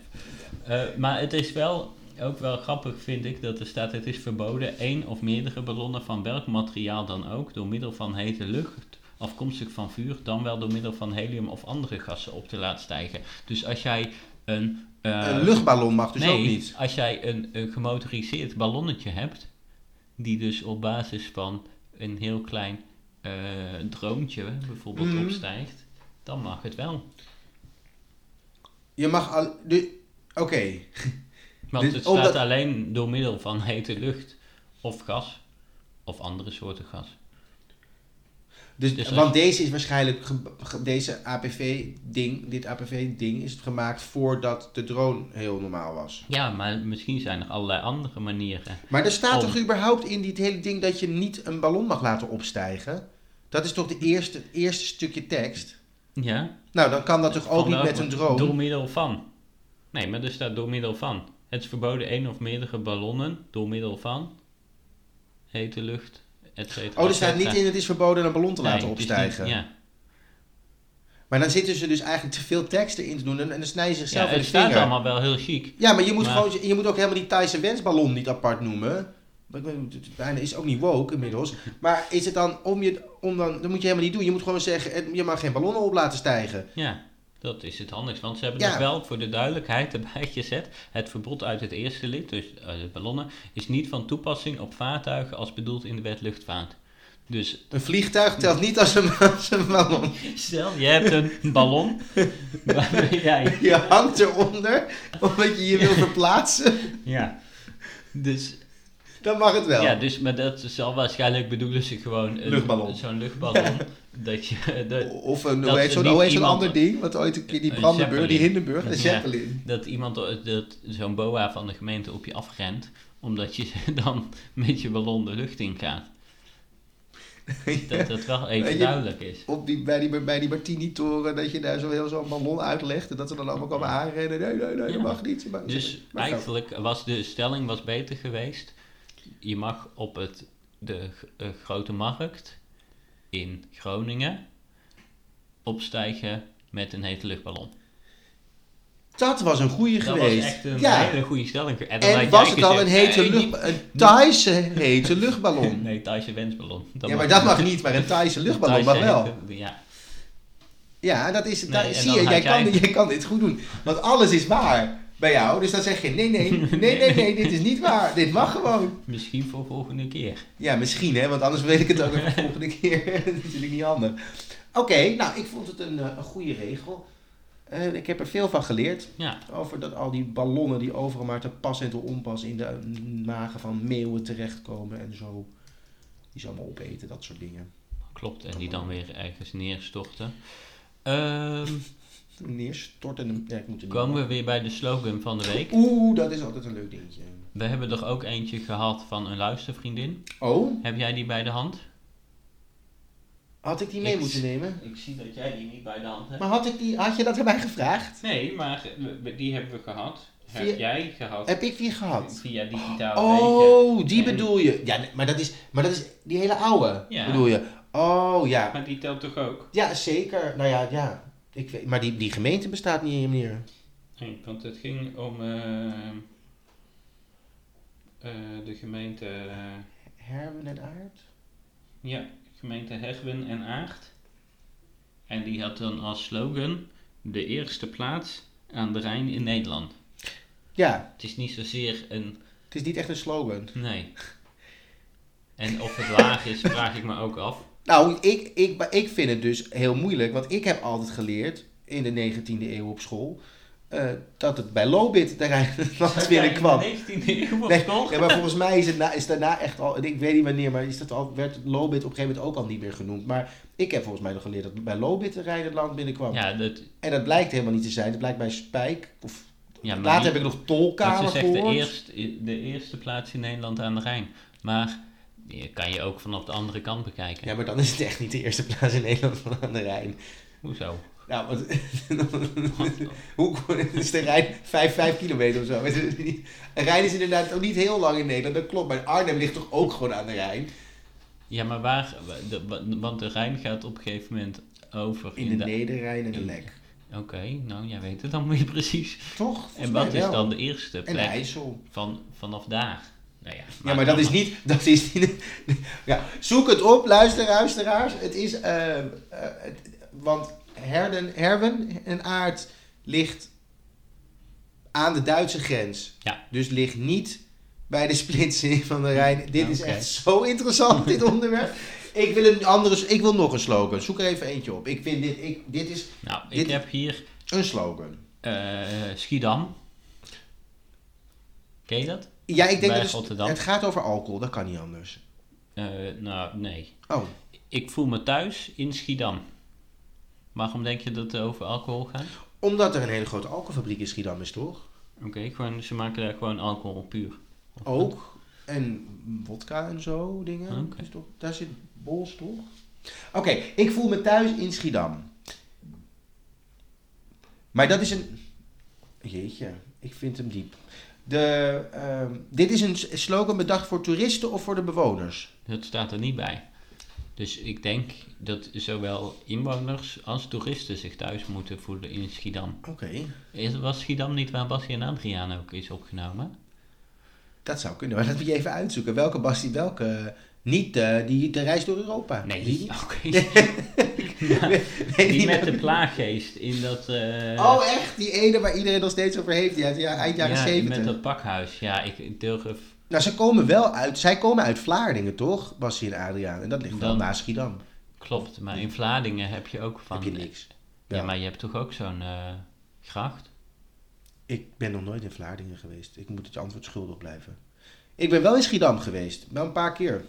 Eh, maar het is wel, ook wel grappig vind ik, dat er staat het is verboden één of meerdere ballonnen van welk materiaal dan ook door middel van hete lucht afkomstig van vuur, dan wel door middel van helium of andere gassen op te laten stijgen. Dus als jij een... eh, Een luchtballon mag dus nee, ook niet. als jij een, een gemotoriseerd ballonnetje hebt, die dus op basis van een heel klein droontje bijvoorbeeld Mhm. opstijgt, dan mag het wel. Je mag al... Oké. Want het staat alleen door middel van hete lucht of gas of andere soorten gas. Dus, Dus als- want deze is waarschijnlijk, deze APV-ding, dit APV-ding is gemaakt voordat de drone heel normaal was. Ja, maar misschien zijn er allerlei andere manieren. Maar er staat Om- toch überhaupt in dit hele ding dat je niet een ballon mag laten opstijgen? Dat is toch de eerste, het eerste stukje tekst? Ja? Nou, dan kan dat toch ook niet met een drone? Door middel van. Nee, maar er staat door middel van. Het is verboden één of meerdere ballonnen door middel van hete lucht, et cetera. Oh, er staat niet in het is verboden een ballon te Nee, laten het opstijgen. niet- ja. Maar dan zitten ze dus eigenlijk te veel teksten in te doen en, en dan snijden ze ja, zichzelf in het de staat vinger. allemaal wel heel chic. Ja, maar je moet, Maar- gewoon, je moet ook helemaal die Thaise wensballon niet apart noemen. Het bijna is ook niet woke inmiddels. Maar is het dan om je, om dan, dat moet je helemaal niet doen. Je moet gewoon zeggen, het- je mag geen ballonnen op laten stijgen. Ja, dat is het handigst. Want ze hebben Ja. nog wel voor de duidelijkheid erbij gezet. Het verbod uit het eerste lid, dus eh, de ballonnen, is niet van toepassing op vaartuigen als bedoeld in de wet luchtvaart. Dus Een vliegtuig telt niet als een, als een ballon. stel, je hebt een ballon waarmee jij... Je hangt eronder, omdat je je wil verplaatsen. Ja. Dus, Dan mag het wel. ja, dus, maar dat zal waarschijnlijk bedoelen ze gewoon... een- Luchtballon. Zo'n luchtballon. Dat je... Dat, Of een, Dat hoe heet zo'n iemand- ander ding? Wat ooit een keer die Een Brandenburg, die. Hindenburg, een Ja. Zeppelin. dat iemand dat zo'n boa van de gemeente op je afrent, omdat je dan met je ballon de lucht in gaat. Dat dat wel even je- duidelijk is. Op die, bij, die, bij die Martini-toren, dat je daar zo heel zo'n ballon uitlegt. En dat ze dan allemaal komen aanrennen. Nee, nee, nee, dat Ja. mag niet. Dus eigenlijk was de stelling was beter geweest. Je mag op het, de eh, grote markt in Groningen opstijgen met een hete luchtballon. Dat was een goede Dat geweest. was echt een ja. hele goede stelling. En, was het dan een hete nee, lucht, een Thaise hete luchtballon? Nee, Thaise wensballon. ja, maar dat mag niet, maar een Thaise luchtballon mag wel. hete- Ja, Ja, dat is, Nee, daar- zie je, jij kan, jij kan dit goed doen. Want alles is waar bij jou. Dus dan zeg je, nee, nee, nee, nee, nee, dit is niet waar. Dit mag gewoon. misschien voor volgende keer. Ja, misschien hè, want anders weet ik het ook de volgende keer. dat is natuurlijk niet handig. Oké, nou, ik vond het een, eh, een goede regel. Eh, ik heb er veel van geleerd. Ja, Over dat al die ballonnen die overal maar te pas en te onpas in de magen van meeuwen terechtkomen en zo. Die ze allemaal opeten, dat soort dingen. klopt. En die dan weer ergens neerstorten. Ehm, Neerstorten. en- Ja, ik moet komen we weer bij de slogan van de week. Oeh, dat is altijd een leuk dingetje. We hebben er ook eentje gehad van een luistervriendin. Oh, Heb jij die bij de hand? had ik die mee Ik- moeten nemen? Ik zie dat jij die niet bij de hand hebt. Maar had, ik die, had je dat erbij gevraagd? Nee, maar die hebben we gehad. Heb jij gehad Heb ik die gehad? via digitale wegen. Oh, die En- bedoel je. Ja, maar dat is, maar dat is die hele oude, Ja. bedoel je? Oh, ja. Maar die telt toch ook? Ja, zeker. Nou ja, ja. Ik weet, maar die, die gemeente bestaat niet in meneer. Nee, want het ging om eh, eh, de gemeente, eh, Herwen en Aard? ja, gemeente Herwen en Aert. En die had dan als slogan de eerste plaats aan de Rijn in Nederland. Ja, Het is niet zozeer een het is niet echt een slogan. Nee. En of het laag is, vraag ik me ook af. Nou, ik, ik, maar ik vind het dus heel moeilijk, want ik heb altijd geleerd in de 19e eeuw op school eh, dat het bij Lobit de Rijnland binnenkwam. In de 19e eeuw op Nee, school? ja, maar volgens mij is het na, is daarna echt al, ik weet niet wanneer, maar is dat al, werd Lobit op een gegeven moment ook al niet meer genoemd. Maar ik heb volgens mij nog geleerd dat bij Lobit de Rijnland binnenkwam. Ja, dat, En dat blijkt helemaal niet te zijn. Het blijkt bij Spijk. Of, ja maar later die- heb ik nog dat Tolkamer is echt de, gehoord. eerst, de eerste plaats in Nederland aan de Rijn. Maar kan je ook vanaf de andere kant bekijken. Ja, maar dan is het echt niet de eerste plaats in Nederland van aan de Rijn. Hoezo? Nou, wat, hoe is de Rijn 5, 5 kilometer of zo? En Rijn is inderdaad ook niet heel lang in Nederland, dat klopt. Maar Arnhem ligt toch ook gewoon aan de Rijn? Ja, maar waar... De, want de Rijn gaat op een gegeven moment over In de Nederrijn en de Lek. Oké, nou jij weet het dan weer precies. Toch? En wat is wel. dan de eerste En plek IJssel. van, vanaf daar? Nou ja, Ja, maar dat is niet... Dat is niet ja, zoek het op, luister, luisteraars. Het is... eh, eh, want Herden, Herwen en Aard ligt aan de Duitse grens. Ja. Dus ligt niet bij de splitsing van de Rijn. Dit is echt zo interessant, dit onderwerp. Ik wil, een andere, ik wil nog een slogan. Zoek er even eentje op. Ik vind dit... Ik, dit is Nou, ik Dit- heb hier een slogan. eh, Schiedam. Ken je dat? Ja, ik denk Bij dat het, gaat over alcohol. Dat kan niet anders. Eh, nou, nee. Oh, Ik voel me thuis in Schiedam. Waarom denk je dat het over alcohol gaat? omdat er een hele grote alcoholfabriek in Schiedam is, toch? Oké, gewoon, ze maken daar gewoon alcohol puur. Ook. En wodka en zo dingen. Oké. Is toch, daar zit bols toch? Oké, ik voel me thuis in Schiedam. Maar dat is een... Jeetje, ik vind hem diep. De, ehm, dit is een slogan bedacht voor toeristen of voor de bewoners? Dat staat er niet bij. Dus ik denk dat zowel inwoners als toeristen zich thuis moeten voelen in Schiedam. Oké, was Schiedam niet waar Basje en Adriaan ook is opgenomen? dat zou kunnen. Maar dat moet je even uitzoeken. Welke Basti, welke... Niet eh, die de reis door Europa. Nee, niet? Die die met de plaaggeest in dat... eh, Oh, echt? Die ene waar iedereen nog steeds over heeft. Die uit ja, eind jaren ja, 70. met dat pakhuis. Ja, ik durf... Nou, ze komen wel uit... Zij komen uit Vlaardingen, toch? Bassie en Adriaan. En dat ligt wel naast Schiedam. Klopt, maar in Vlaardingen heb je ook van... Heb je niks. Ja, Ja. maar je hebt toch ook zo'n eh, gracht? Ik ben nog nooit in Vlaardingen geweest. Ik moet het antwoord schuldig blijven. Ik ben wel in Schiedam geweest. Wel een paar keer.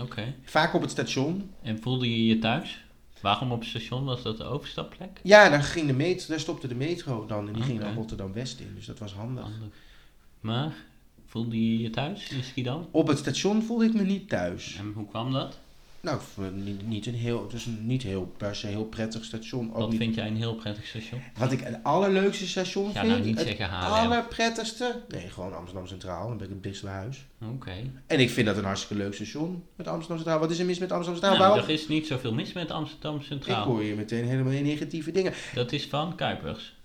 Oké. Vaak op het station. En voelde je je thuis? Waarom op het station? Was dat de overstapplek? Ja, daar, ging de metro, daar stopte de metro dan. En die ging dan Rotterdam-West in. Dus dat was handig. Handig. Maar Voelde je je thuis in Schiedam? Op het station voelde ik me niet thuis. En hoe kwam dat? Nou, ik het niet, niet een heel, het is een niet heel per se heel prettig station. Ook Wat niet- vind jij een heel prettig station? Wat ik het allerleukste station Ga vind. nou niet het zeggen Haarlem. allerprettigste. Nee, gewoon Amsterdam Centraal. Dan ben ik het dichtst bij huis. Oké. En ik vind dat een hartstikke leuk station met Amsterdam Centraal. Wat is er mis met Amsterdam Centraal? Nou, Waarom? er is niet zoveel mis met Amsterdam Ik Centraal. hoor hier meteen helemaal negatieve dingen. Dat is van Kuipers.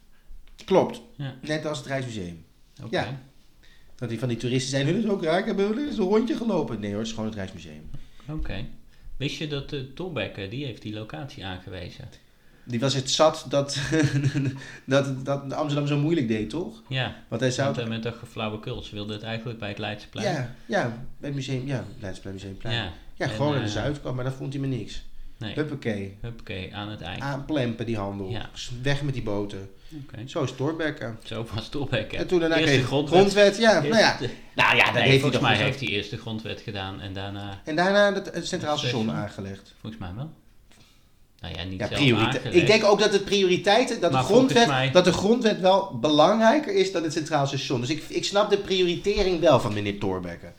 Klopt. Ja. Net als het Rijksmuseum. Oké. Ja. Dat die van die toeristen zijn, hun is ook raar. Ik heb hun is een rondje gelopen. Nee hoor, het is gewoon het Rijksmuseum. Oké. Wist je dat de Tolbekker, die heeft die locatie aangewezen? Die was het zat dat, dat, dat Amsterdam zo moeilijk deed, toch? Ja, Want hij zou... want, eh, met dat geflauwekul. Ze wilden het eigenlijk bij het Leidseplein. ja, ja, bij het museum, ja, Leidseplein Museumplein. Ja, Ja. gewoon naar de eh, Zuidkant, maar dat vond hij me niks. Nee, Huppakee. huppakee, aan het eind. Aanplempen die handel. Ja. Weg met die boten. Oké. Zo is Torbekke. Zo was Tolbekker. En toen daarna Eerste kreeg grondwet. grondwet. Ja, nou ja. Nou ja, dat Nee, heeft volgens mij heeft hij eerst de grondwet gedaan en daarna, En daarna het, het Centraal Station. Aangelegd. volgens mij wel. Nou ja, niet Ja. Ik denk ook dat de prioriteiten, dat de, Maar grondwet, mij- dat de grondwet wel belangrijker is dan het Centraal Station. Dus ik, ik snap de prioritering wel van meneer Thorbecke.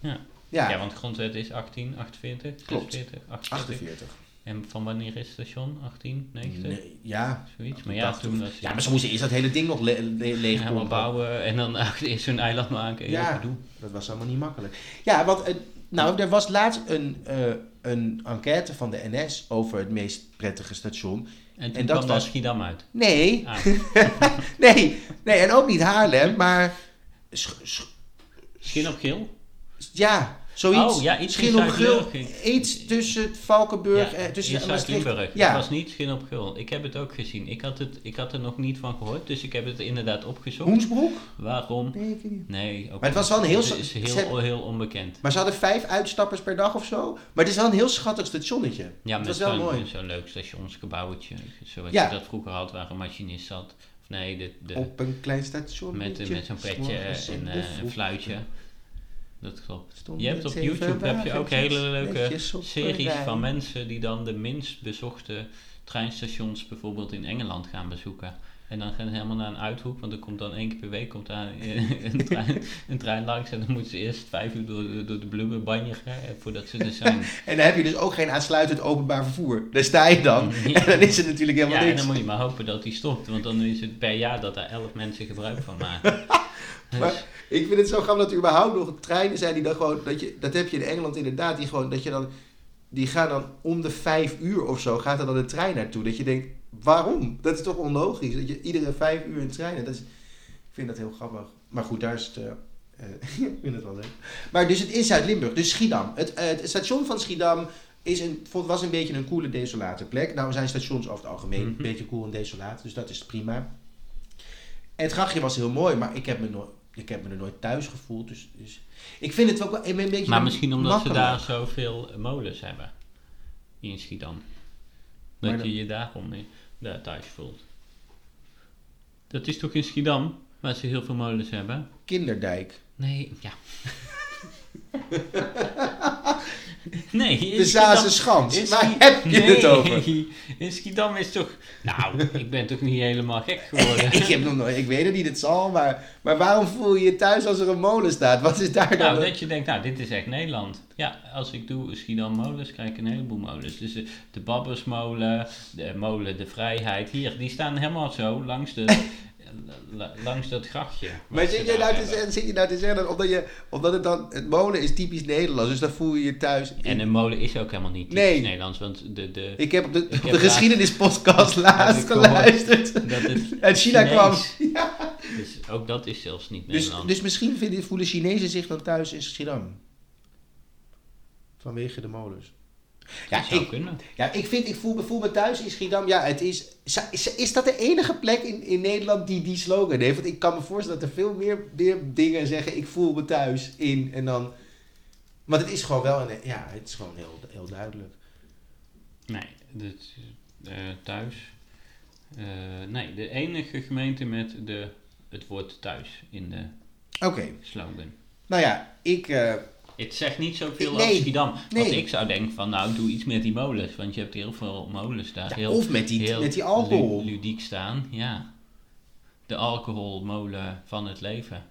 Ja. Ja, Ja, want de grondwet is 18, 48, Klopt. 46, 48. 48. En van wanneer is het station? 18, 90? Nee, ja. Zoiets. Maar ja, 80. toen was ja, maar ze moesten eerst dat hele ding nog le le leeg pompen. bouwen en dan eerst zo'n eiland maken. Ja. Ja. Dat was allemaal niet makkelijk. Ja, want eh, nou, er was laatst een, eh, een enquête van de NS over het meest prettige station. En En dat kwam was- Schiedam uit. Nee, Ah, nee, nee, en ook niet Haarlem, maar sch- sch- geel? Ja, zoiets. Oh, ja, iets op Gul, iets tussen Valkenburg Ja, en tussen in Maastricht. Zuid-Limburg. Ja. Het was niet Schin op geel. Ik heb het ook gezien. Ik had, het, ik had er nog niet van gehoord, dus ik heb het inderdaad opgezocht. Hoensbroek? Waarom? Nee, ik weet niet. Nee, ook Maar het was wel een heel Het is heel, hebben- heel onbekend. Maar ze hadden vijf uitstappers per dag of zo. Maar het is wel een heel schattig stationnetje. Ja, het met was wel zo'n mooi. zo'n leuk stationsgebouwtje. Zoals Ja. je dat vroeger had, waar een machinist zat. Of nee, de, de, Op een klein station. met, met zo'n petje en eh, een fluitje. Dat klopt. Je hebt op YouTube heb je ook hele leuke series van mensen die dan de minst bezochte treinstations bijvoorbeeld in Engeland gaan bezoeken. En dan gaan ze helemaal naar een uithoek, want er komt dan één keer per week komt daar een trein, een trein langs en dan moeten ze eerst vijf uur door, de- door de blubber banjeren voordat ze er zijn. En dan heb je dus ook geen aansluitend openbaar vervoer. Daar sta je dan. Ja. En dan is het natuurlijk helemaal Ja, en niks. dan moet je maar hopen dat die stopt, want dan is het per jaar dat daar elf mensen gebruik van maken. Dus, Maar ik vind het zo grappig dat er überhaupt nog treinen zijn die dan gewoon... Dat, je, dat heb je in Engeland inderdaad. Die gewoon, dat je dan... Die gaan dan om de vijf uur of zo, gaat er dan een trein naartoe. Dat je denkt, waarom? Dat is toch onlogisch? Dat je iedere vijf uur een trein... Dat is, ik vind dat heel grappig. Maar goed, daar is het... eh, eh, ik vind het wel leuk. Maar dus het is Zuid-Limburg. Dus Schiedam. Het, eh, het station van Schiedam is een, was een beetje een coole, desolate plek. Nou zijn stations over het algemeen een Mhm. beetje cool en desolaat. Dus dat is prima. En het grachtje was heel mooi, maar ik heb me, nooit, ik heb me er nooit thuis gevoeld. Dus, dus ik vind het ook wel een beetje maar misschien omdat ze daar zoveel molens hebben in Schiedam. Dat dan- je je daarom daar thuis voelt. Dat is toch in Schiedam, waar ze heel veel molens hebben? Kinderdijk. Nee, ja. nee, De Zaanse Schans. Waar heb je nee, het over? In Schiedam is toch... Nou, ik ben toch niet helemaal gek geworden. ik, heb nog nooit, ik weet het niet, het zal, maar, maar waarom voel je je thuis als er een molen staat? Wat is daar dan? Nou, dat je denkt, nou, dit is echt Nederland. Ja, als ik doe Schiedam molens, krijg ik een heleboel molens. Dus de, de Babbersmolen, de molen De Vrijheid, hier, die staan helemaal zo langs, de, langs dat grachtje. maar zit je, nou te hebben. zeggen, zit je nou te zeggen dat omdat, je, omdat het dan, het molen is typisch Nederlands, dus dan voel je je thuis. in- En een molen is ook helemaal niet typisch Nee. Nederlands, want de, de, ik heb op de, op de geschiedenispodcast laatst geluisterd. dat het Uit China kwam. Ja. Dus ook dat is zelfs niet Dus, Nederlands. dus misschien vinden, voelen Chinezen zich dan thuis in Schiedam. Vanwege de molens. Ja, zou ik, kunnen. ja, ik vind, ik voel, me- voel me thuis in Schiedam. Ja, het is, is, is dat de enige plek in, in Nederland die die slogan heeft? Want ik kan me voorstellen dat er veel meer, meer dingen zeggen, ik voel me thuis in. En dan, want het is gewoon wel, een, ja, het is gewoon heel, heel duidelijk. Nee, dit, eh, thuis. Eh, nee, de enige gemeente met de, het woord thuis in de Oké, slogan. nou ja, ik, eh, Het zegt niet zoveel Nee, over Schiedam. nee. Want ik zou denken van, nou, doe iets met die molens. Want je hebt heel veel molens daar. ja, heel, of met die, heel met die alcohol. lu- ludiek staan, ja. De alcoholmolen van het leven.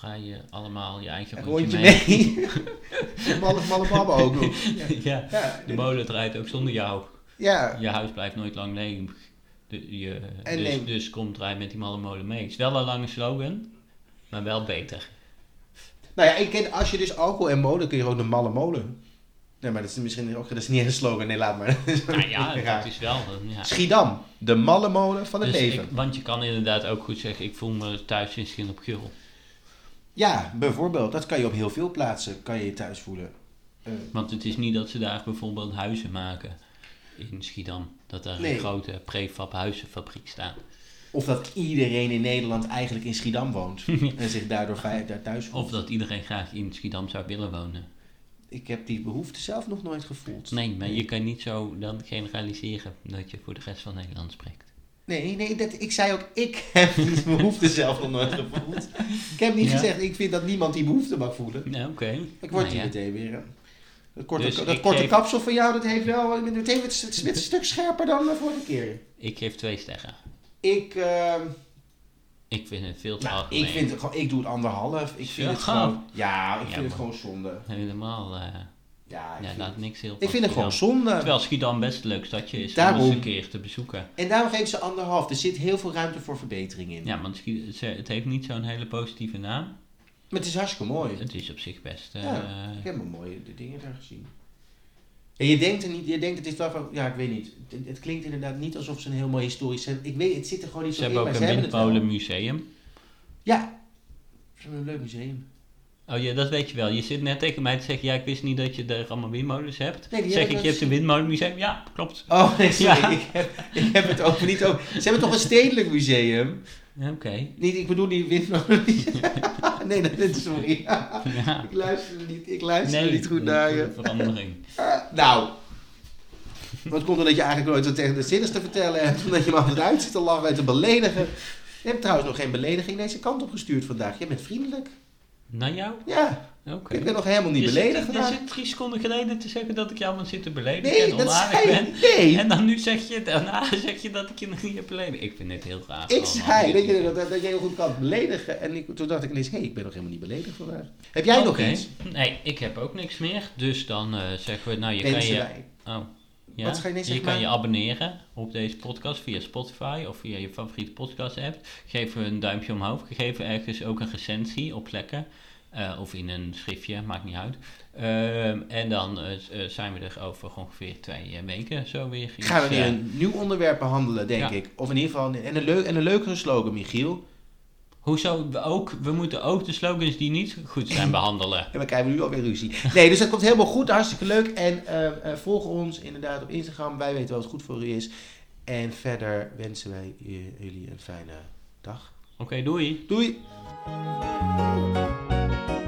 rij je allemaal je eigen Een rondje mee. mee. malle, malle babbe ook nog. ja. Ja, De molen draait ook zonder jou. ja. Je huis blijft nooit lang leeg. De, je, En dus, neem- dus kom draai met die malle molen mee. Het is wel een lange slogan, maar wel beter. Nou ja, ik ken, als je dus alcohol en molen, kun je ook de malle molen. Nee, maar dat is misschien ook, dat is niet een slogan. Nee, laat maar. Nou ja, dat is wel. Ja. Schiedam, de malle molen van het Dus leven. ik- want je kan inderdaad ook goed zeggen, ik voel me thuis in Schin op Gul. Ja, bijvoorbeeld. Dat kan je op heel veel plaatsen, kan je je thuis voelen. Eh, Want het is niet dat ze daar bijvoorbeeld huizen maken in Schiedam. Dat daar Nee. een grote prefab huizenfabriek staat. Of dat iedereen in Nederland eigenlijk in Schiedam woont. en zich daardoor daar thuis voelt. Of dat iedereen graag in Schiedam zou willen wonen. Ik heb die behoefte zelf nog nooit gevoeld. Nee, maar je kan niet zo dan generaliseren dat je voor de rest van Nederland spreekt. Nee, nee dat, ik zei ook, ik heb die behoefte zelf nog nooit gevoeld. Ik heb niet Ja. gezegd, ik vind dat niemand die behoefte mag voelen. Ja, oké. Ik word Nou ja. meteen weer. eh, Dat korte, Dus dat korte geef- kapsel van jou, dat heeft wel het is het is een stuk scherper dan de vorige keer. Ik geef twee sterren. Ik, eh, Ik vind het veel te nou, algemeen. ik vind het gewoon, ik doe het anderhalf. Ik vind Zo. het gewoon, ja, ik Ja, vind het gewoon zonde. Helemaal, eh Ja, ik, ja, vind, laat niks heel ik vind het gewoon zonde. Terwijl Schiedam best een leuk stadje is om eens een keer te bezoeken. En daarom geef ik ze anderhalf. Er zit heel veel ruimte voor verbetering in. Ja, want het heeft niet zo'n hele positieve naam. Maar het is hartstikke mooi. Het is op zich best... eh, Ja. Ik heb wel mooie dingen daar gezien. En je denkt er niet, je denkt het is wel van, ja ik weet niet. Het, het klinkt inderdaad niet alsof ze een heel mooi historisch centrum. Ik weet, het zit er gewoon niet zo in, hebben ook een ze hebben het wel. windmolenmuseum. Ja, ze hebben een leuk museum. Oh ja, dat weet je wel. Je zit net tegen mij te zeggen, ja, ik wist niet dat je er allemaal windmolens hebt. Nee, zeg ik, je hebt een windmolenmuseum? Ja, klopt. Oh nee, sorry, Ja. ik, heb, ik heb het over niet over. Ze hebben toch een stedelijk museum? Oké. Niet, ik bedoel niet windmolen. nee, dat sorry. Ja. ik luister niet, ik luister Nee, niet goed naar je. verandering. Nou, wat komt er dat je eigenlijk nooit wat tegen de zinners te vertellen hebt, omdat je me altijd uit zit te lachen en te beledigen. Je hebt trouwens nog geen belediging deze kant op gestuurd vandaag. Je bent vriendelijk. Naar jou? Ja, Ik ben nog helemaal niet Je beledigd zit, je zit drie seconden geleden te zeggen dat ik jou aan zit te beledigen Nee, en dat onaardig ben. Nee, En dan nu zeg je, daarna zeg je dat ik je nog niet heb beledigd. Ik vind dit heel raar. ik zei dat je, dat, dat jij heel goed kan beledigen. En ik, toen dacht ik ineens, hé, ik ben nog helemaal niet beledigd vandaag. Heb jij nog iets? Nee, ik heb ook niks meer. Dus dan eh, zeggen we, nou je kan je... wij. Oh. Ja? Wat ga je je kan je abonneren op deze podcast via Spotify of via je favoriete podcast app. Geef een duimpje omhoog. Geef ergens ook een recensie op plekken. Eh, of in een schriftje, maakt niet uit. Ehm, en dan eh, eh, zijn we er over ongeveer twee weken zo weer. iets, Gaan we weer een nieuw onderwerp behandelen, denk Ja. ik. Of in ieder geval, en een, leuk, en een leukere slogan, Michiel. Hoezo? We, ook, we moeten ook de slogans die niet goed zijn behandelen. En we krijgen nu alweer ruzie. Nee, dus dat komt helemaal goed. Hartstikke leuk. En volg ons inderdaad op Instagram. Wij weten wat goed voor u is. En verder wensen wij jullie een fijne dag. Oké, doei. Doei! Thank you.